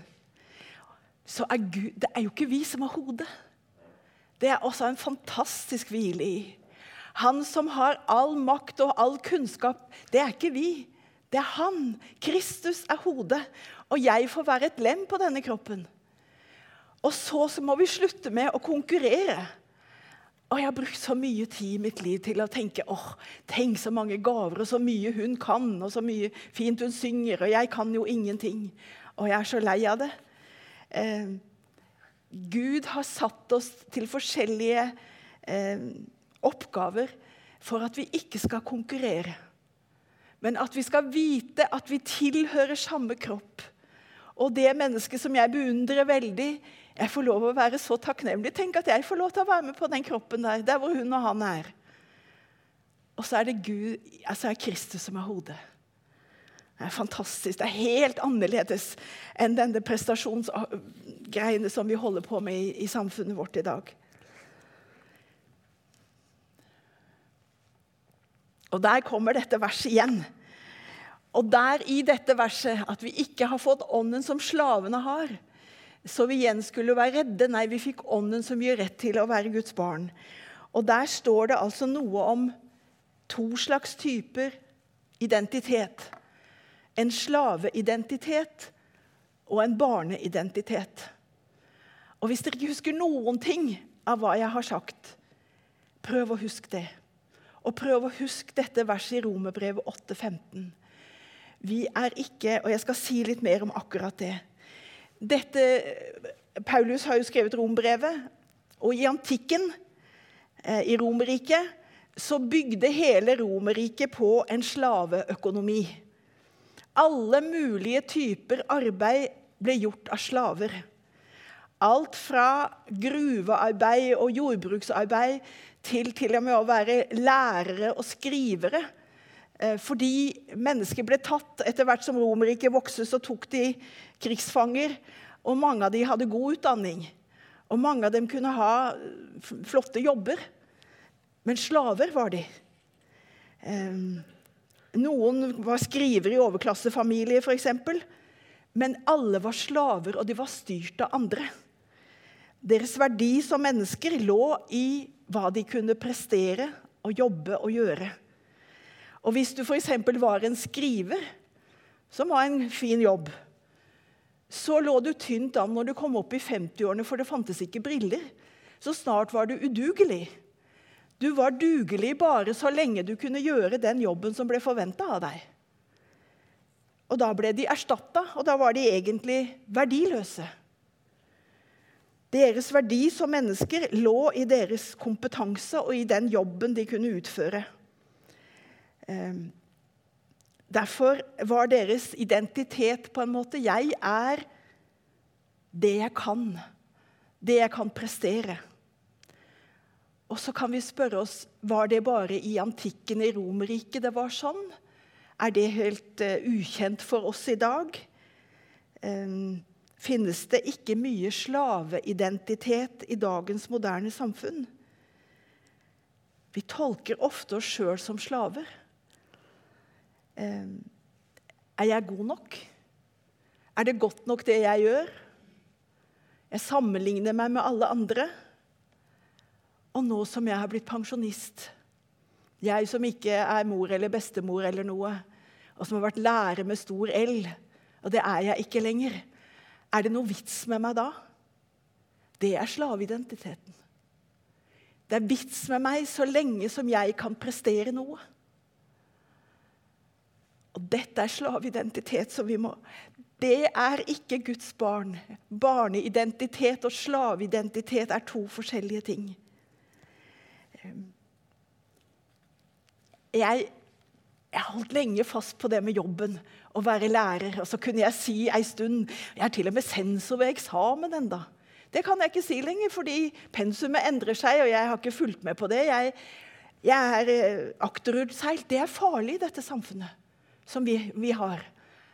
så er Gud, det er jo ikke vi som har hodet. Det er også en fantastisk hvile i. Han som har all makt og all kunnskap, det er ikke vi. Det er han. Kristus er hodet, og jeg får være et lem på denne kroppen. Og så, så må vi slutte med å konkurrere. Og jeg har brukt så mye tid i mitt liv til å tenke åh, tenk så mange gaver og så mye hun kan, og så mye fint hun synger, og jeg kan jo ingenting. Og jeg er så lei av det. Eh, Gud har satt oss til forskjellige eh, oppgaver for at vi ikke skal konkurrere. Men at vi skal vite at vi tilhører samme kropp. Og det mennesket som jeg beundrer veldig Jeg får lov å være så takknemlig. Tenk at jeg får lov til å være med på den kroppen der, der hvor hun og han er. Og så er det Gud, altså er Kristus som er hodet. Det er fantastisk. Det er helt annerledes enn denne prestasjonsgreiene som vi holder på med i, i samfunnet vårt i dag. Og der kommer dette verset igjen. Og der i dette verset at vi ikke har fått ånden som slavene har, så vi igjen skulle være redde. Nei, vi fikk ånden som gir rett til å være Guds barn. Og der står det altså noe om to slags typer identitet en slaveidentitet og en barneidentitet. Og Hvis dere ikke husker noen ting av hva jeg har sagt, prøv å huske det. Og prøv å huske dette verset i Romerbrevet 8,15. Vi er ikke Og jeg skal si litt mer om akkurat det. Dette, Paulus har jo skrevet Rombrevet, og i antikken, eh, i Romerriket, så bygde hele Romerriket på en slaveøkonomi. Alle mulige typer arbeid ble gjort av slaver. Alt fra gruvearbeid og jordbruksarbeid til til og med å være lærere og skrivere. Eh, fordi mennesker ble tatt etter hvert som Romerriket vokste, så tok de krigsfanger. Og mange av dem hadde god utdanning. Og mange av dem kunne ha flotte jobber. Men slaver var de. Noen var skrivere i overklassefamilier, f.eks. Men alle var slaver, og de var styrt av andre. Deres verdi som mennesker lå i hva de kunne prestere og jobbe og gjøre. Og Hvis du f.eks. var en skriver, som var en fin jobb, så lå du tynt an når du kom opp i 50-årene, for det fantes ikke briller. Så snart var du udugelig. Du var dugelig bare så lenge du kunne gjøre den jobben som ble forventa av deg. Og da ble de erstatta, og da var de egentlig verdiløse. Deres verdi som mennesker lå i deres kompetanse og i den jobben de kunne utføre. Ehm, derfor var deres identitet på en måte Jeg er det jeg kan. Det jeg kan prestere. Og så kan vi spørre oss var det bare i antikken i Romerriket det var sånn. Er det helt uh, ukjent for oss i dag? Um, finnes det ikke mye slaveidentitet i dagens moderne samfunn. Vi tolker ofte oss sjøl som slaver. Um, er jeg god nok? Er det godt nok, det jeg gjør? Jeg sammenligner meg med alle andre. Og nå som jeg har blitt pensjonist, jeg som ikke er mor eller bestemor eller noe, og som har vært lærer med stor L, og det er jeg ikke lenger, er det noe vits med meg da? Det er slaveidentiteten. Det er vits med meg så lenge som jeg kan prestere noe. Og dette er slaveidentitet som vi må Det er ikke Guds barn. Barneidentitet og slaveidentitet er to forskjellige ting. Jeg, jeg holdt lenge fast på det med jobben, å være lærer. Og så kunne jeg si ei stund Jeg er til og med sensor ved eksamen enda. Det kan jeg ikke si lenger, fordi pensumet endrer seg, og jeg har ikke fulgt med på det. Jeg, jeg er eh, akterutseilt. Det er farlig i dette samfunnet som vi, vi har.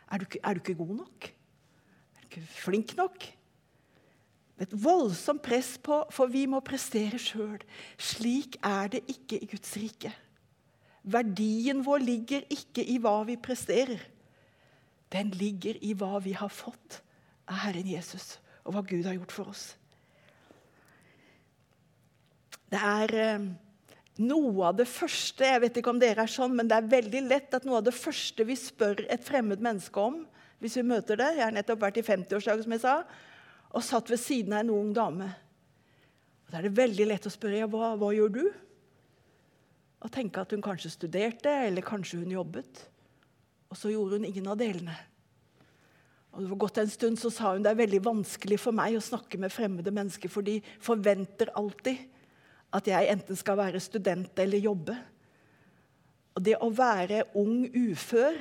Er du, er du, ikke god nok? Er du ikke flink nok? Et voldsomt press på, for vi må prestere sjøl. Slik er det ikke i Guds rike. Verdien vår ligger ikke i hva vi presterer. Den ligger i hva vi har fått av Herren Jesus, og hva Gud har gjort for oss. Det er eh, noe av det første jeg vet ikke om dere er sånn, men det er veldig lett at noe av det første vi spør et fremmed menneske om hvis vi møter det Jeg har nettopp vært i 50-årsdag, som jeg sa, og satt ved siden av en ung dame. Og Da er det veldig lett å spørre ja, hva, hva gjør du? Og tenke at hun kanskje studerte, eller kanskje hun jobbet. Og så gjorde hun ingen av delene. Og det var gått en stund så sa hun det er veldig vanskelig for meg å snakke med fremmede mennesker, for de forventer alltid at jeg enten skal være student eller jobbe. Og det å være ung ufør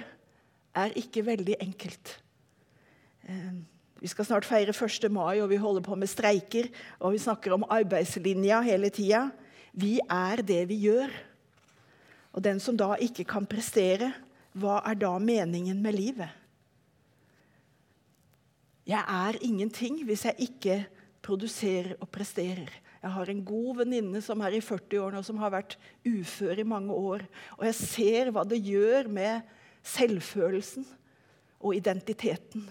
er ikke veldig enkelt. Eh, vi skal snart feire 1. mai, og vi holder på med streiker. Og vi snakker om arbeidslinja hele tida. Vi er det vi gjør. Og den som da ikke kan prestere, hva er da meningen med livet? Jeg er ingenting hvis jeg ikke produserer og presterer. Jeg har en god venninne som er i 40-årene og som har vært ufør i mange år. Og jeg ser hva det gjør med selvfølelsen og identiteten.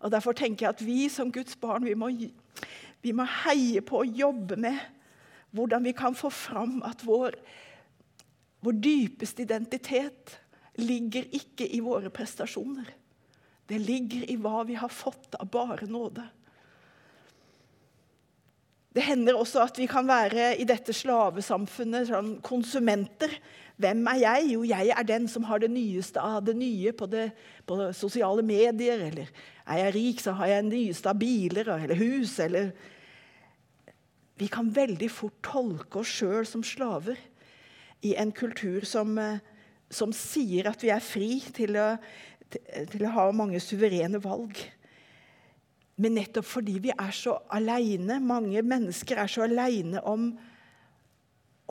Og Derfor tenker jeg at vi som Guds barn vi må, vi må heie på å jobbe med hvordan vi kan få fram at vår, vår dypeste identitet ligger ikke i våre prestasjoner. Det ligger i hva vi har fått av bare nåde. Det hender også at vi kan være i dette slavesamfunnet sånn konsumenter. Hvem er jeg? Jo, jeg er den som har det nyeste av det nye på, det, på sosiale medier. Eller er jeg rik, så har jeg det nyeste av biler eller hus. Eller Vi kan veldig fort tolke oss sjøl som slaver i en kultur som eh, som sier at vi er fri til å, til å ha mange suverene valg. Men nettopp fordi vi er så aleine, mange mennesker er så aleine om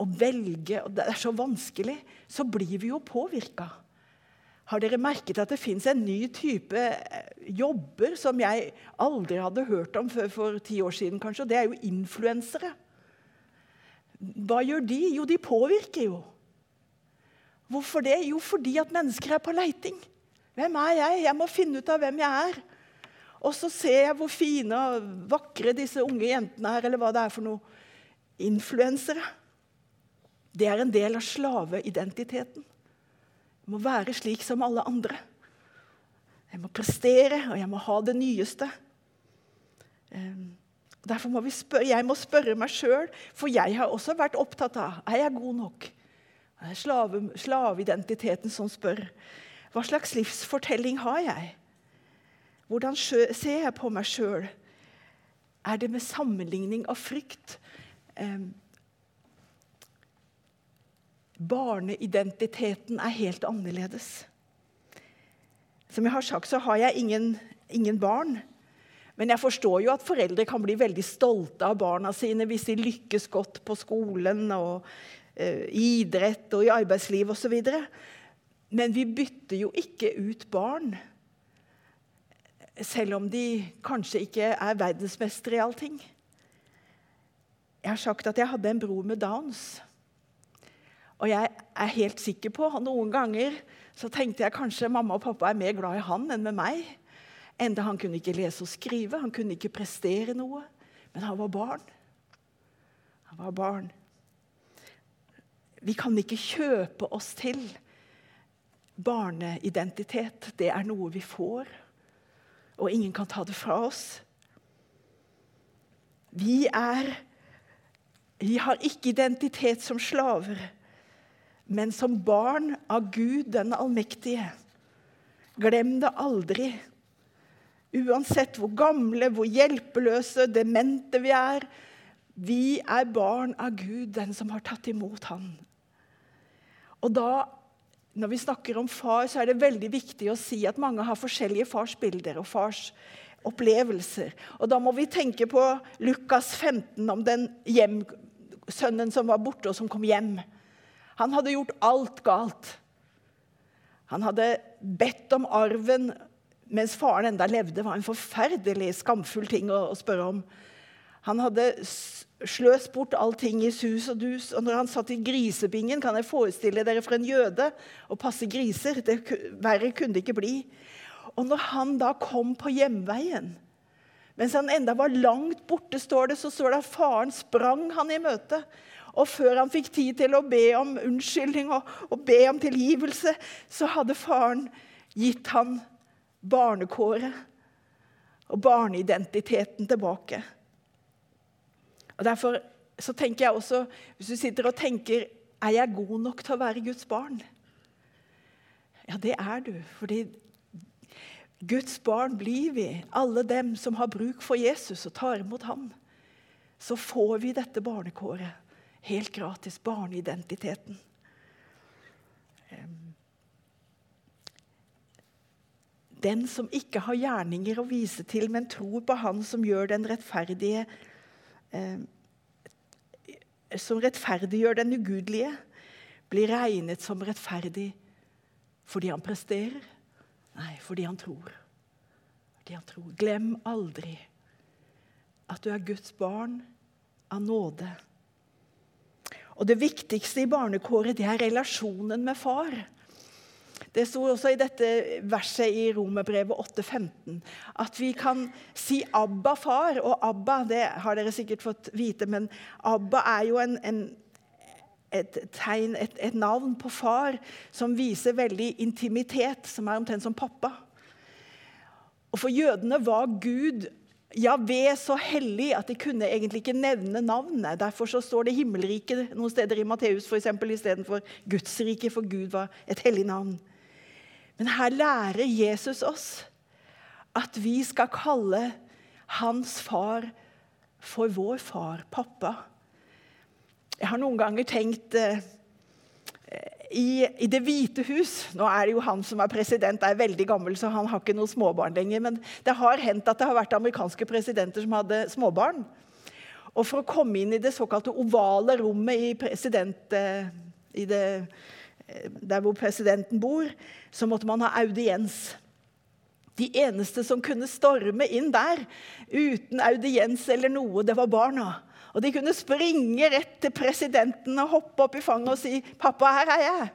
å velge, og det er så vanskelig, så blir vi jo påvirka. Har dere merket at det fins en ny type eh, jobber som jeg aldri hadde hørt om før for ti år siden? kanskje, og Det er jo influensere. Hva gjør de? Jo, de påvirker jo. Hvorfor det? Jo, fordi at mennesker er på leiting. Hvem er jeg? Jeg må finne ut av hvem jeg er. Og så ser jeg hvor fine og vakre disse unge jentene er, eller hva det er for noe. Influensere. Det er en del av slaveidentiteten. Jeg må være slik som alle andre. Jeg må prestere, og jeg må ha det nyeste. Ehm, derfor må spørre, Jeg må spørre meg sjøl, for jeg har også vært opptatt av er jeg god nok. Det er slaveidentiteten som spør. Hva slags livsfortelling har jeg? Hvordan ser jeg på meg sjøl? Er det med sammenligning av frykt? Eh, barneidentiteten er helt annerledes. Som jeg har sagt, så har jeg ingen, ingen barn. Men jeg forstår jo at foreldre kan bli veldig stolte av barna sine hvis de lykkes godt på skolen og Eh, idrett og i arbeidsliv osv. Men vi bytter jo ikke ut barn selv om de kanskje ikke er verdensmestere i allting. Jeg har sagt at jeg hadde en bror med Downs. Og jeg er helt sikker på at noen ganger så tenkte jeg kanskje mamma og pappa er mer glad i han enn med meg. Enda han kunne ikke lese og skrive, han kunne ikke prestere noe. Men han var barn. Han var barn. Vi kan ikke kjøpe oss til barneidentitet. Det er noe vi får, og ingen kan ta det fra oss. Vi er Vi har ikke identitet som slaver, men som barn av Gud den allmektige. Glem det aldri. Uansett hvor gamle, hvor hjelpeløse, demente vi er. Vi er barn av Gud, den som har tatt imot Han. Og da, Når vi snakker om far, så er det veldig viktig å si at mange har forskjellige farsbilder og fars opplevelser. Og Da må vi tenke på Lukas 15 om den hjem, sønnen som var borte, og som kom hjem. Han hadde gjort alt galt. Han hadde bedt om arven mens faren enda levde. Det var en forferdelig skamfull ting å, å spørre om. Han hadde sløs bort allting i sus og dus. Og når han satt i grisebingen, kan jeg forestille dere for en jøde å passe griser. Det, verre kunne det ikke bli. Og når han da kom på hjemveien, mens han enda var langt borte, står det, så står det at faren sprang han i møte. Og før han fikk tid til å be om unnskyldning og, og be om tilgivelse, så hadde faren gitt han barnekåret og barneidentiteten tilbake. Og Derfor så tenker jeg også, hvis du sitter og tenker er jeg god nok til å være Guds barn? Ja, det er du. Fordi Guds barn blir vi, alle dem som har bruk for Jesus og tar imot ham. Så får vi dette barnekåret. Helt gratis. Barneidentiteten. Den som ikke har gjerninger å vise til, men tror på Han som gjør den rettferdige som rettferdiggjør den ugudelige, blir regnet som rettferdig fordi han presterer? Nei, fordi han tror. Fordi han tror. Glem aldri at du er Guds barn av nåde. Og Det viktigste i barnekåret det er relasjonen med far. Det sto også i dette verset i Romerbrevet 8,15 at vi kan si 'Abba, far'. Og 'Abba' det har dere sikkert fått vite, men 'Abba' er jo en, en, et tegn, et, et, navn på far som viser veldig intimitet, som er omtrent som pappa. Og For jødene var Gud Javé så hellig at de kunne egentlig ikke nevne navnet. Derfor så står det himmelriket noen steder i Matteus istedenfor Gudsriket, for Gud var et hellig navn. Men her lærer Jesus oss at vi skal kalle hans far for vår far, pappa. Jeg har noen ganger tenkt eh, i, i, Det hvite hus Nå er det jo han som er president, er veldig gammel, så han har ikke noen småbarn lenger. Men det har hendt at det har vært amerikanske presidenter som hadde småbarn. Og for å komme inn i det såkalte ovale rommet i, president, eh, i det der hvor presidenten bor, så måtte man ha audiens. De eneste som kunne storme inn der uten audiens eller noe, det var barna. Og De kunne springe rett til presidenten og hoppe opp i fanget og si 'Pappa, her er jeg'.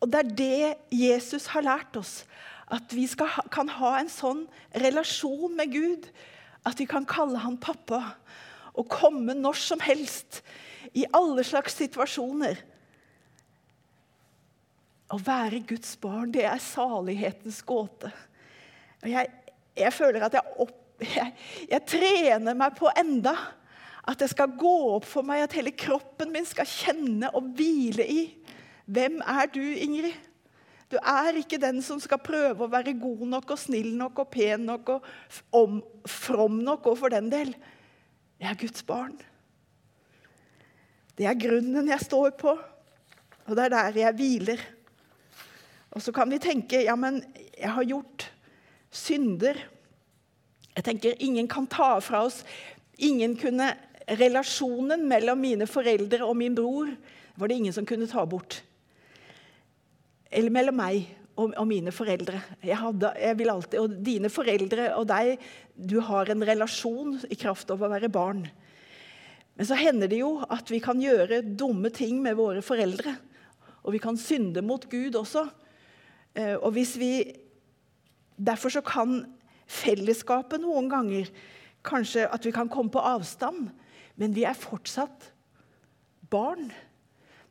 Og Det er det Jesus har lært oss. At vi skal, kan ha en sånn relasjon med Gud at vi kan kalle han pappa. Og komme når som helst, i alle slags situasjoner. Å være Guds barn, det er salighetens gåte. Og jeg, jeg føler at jeg, opp, jeg, jeg, trener meg på enda. At det skal gå opp for meg at hele kroppen min skal kjenne og hvile i. Hvem er du, Ingrid? Du er ikke den som skal prøve å være god nok og snill nok og pen nok og om, from nok, og for den del. Jeg er Guds barn. Det er grunnen jeg står på, og det er der jeg hviler. Og så kan vi tenke ja, men jeg har gjort synder. Jeg tenker Ingen kan ta fra oss Ingen kunne Relasjonen mellom mine foreldre og min bror var det ingen som kunne ta bort. Eller mellom meg og, og mine foreldre. Jeg, hadde, jeg vil alltid, og dine foreldre og deg, du har en relasjon i kraft av å være barn. Men så hender det jo at vi kan gjøre dumme ting med våre foreldre. Og vi kan synde mot Gud også. Eh, og hvis vi Derfor så kan fellesskapet noen ganger kanskje at vi kan komme på avstand, men vi er fortsatt barn.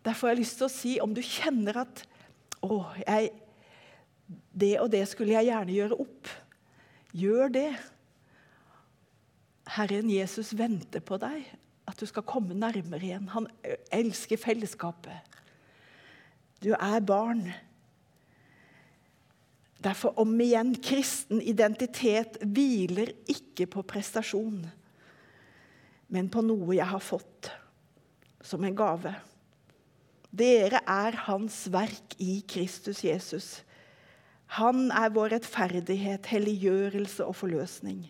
Derfor har jeg lyst til å si om du kjenner at å, jeg, det og det skulle jeg gjerne gjøre opp. Gjør det. Herren Jesus venter på deg, at du skal komme nærmere igjen. Han elsker fellesskapet. Du er barn. Derfor om igjen kristen identitet hviler ikke på prestasjon, men på noe jeg har fått som en gave. Dere er Hans verk i Kristus Jesus. Han er vår rettferdighet, helliggjørelse og forløsning.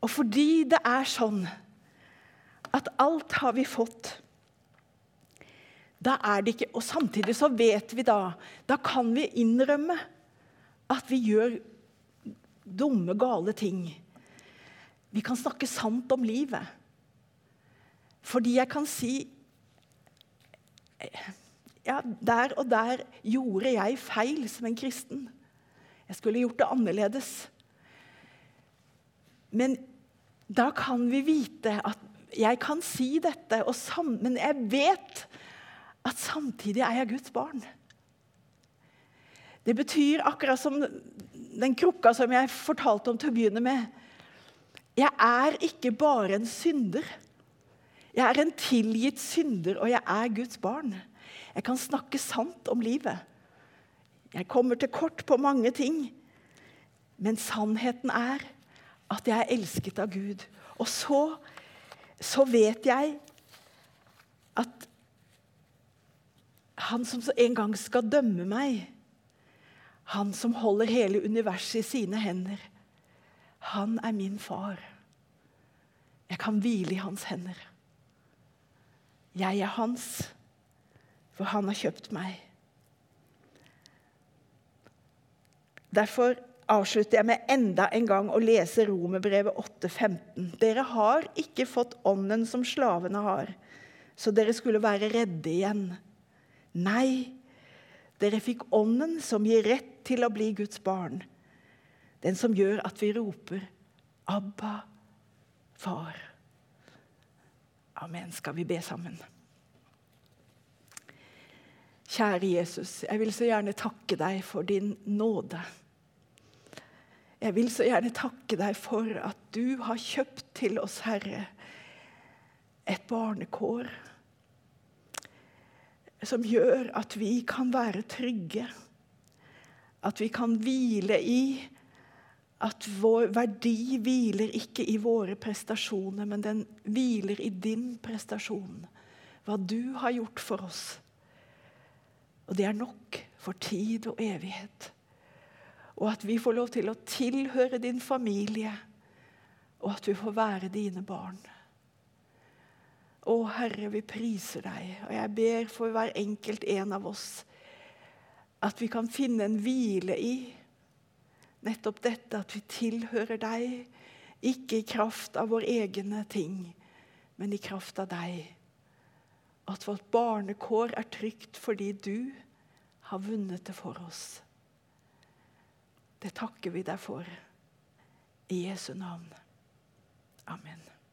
Og fordi det er sånn at alt har vi fått da er det ikke, Og samtidig så vet vi da Da kan vi innrømme at vi gjør dumme, gale ting. Vi kan snakke sant om livet. Fordi jeg kan si ja, Der og der gjorde jeg feil som en kristen. Jeg skulle gjort det annerledes. Men da kan vi vite at jeg kan si dette, men jeg vet at samtidig er jeg Guds barn. Det betyr akkurat som den krukka som jeg fortalte om til å begynne med. Jeg er ikke bare en synder. Jeg er en tilgitt synder, og jeg er Guds barn. Jeg kan snakke sant om livet. Jeg kommer til kort på mange ting, men sannheten er at jeg er elsket av Gud. Og så, så vet jeg at han som en gang skal dømme meg, han som holder hele universet i sine hender, han er min far. Jeg kan hvile i hans hender. Jeg er hans, for han har kjøpt meg. Derfor avslutter jeg med enda en gang å lese Romerbrevet 8,15. Dere har ikke fått ånden som slavene har, så dere skulle være redde igjen. Nei, dere fikk ånden som gir rett til å bli Guds barn. Den som gjør at vi roper 'Abba, far'. Amen. Skal vi be sammen? Kjære Jesus, jeg vil så gjerne takke deg for din nåde. Jeg vil så gjerne takke deg for at du har kjøpt til oss, Herre, et barnekår som gjør at vi kan være trygge. At vi kan hvile i at vår verdi hviler ikke i våre prestasjoner, men den hviler i din prestasjon. Hva du har gjort for oss. Og det er nok for tid og evighet. Og at vi får lov til å tilhøre din familie, og at vi får være dine barn. Å, Herre, vi priser deg, og jeg ber for hver enkelt en av oss at vi kan finne en hvile i Nettopp dette at vi tilhører deg, ikke i kraft av våre egne ting, men i kraft av deg. At vårt barnekår er trygt fordi du har vunnet det for oss. Det takker vi deg for. I Jesu navn. Amen.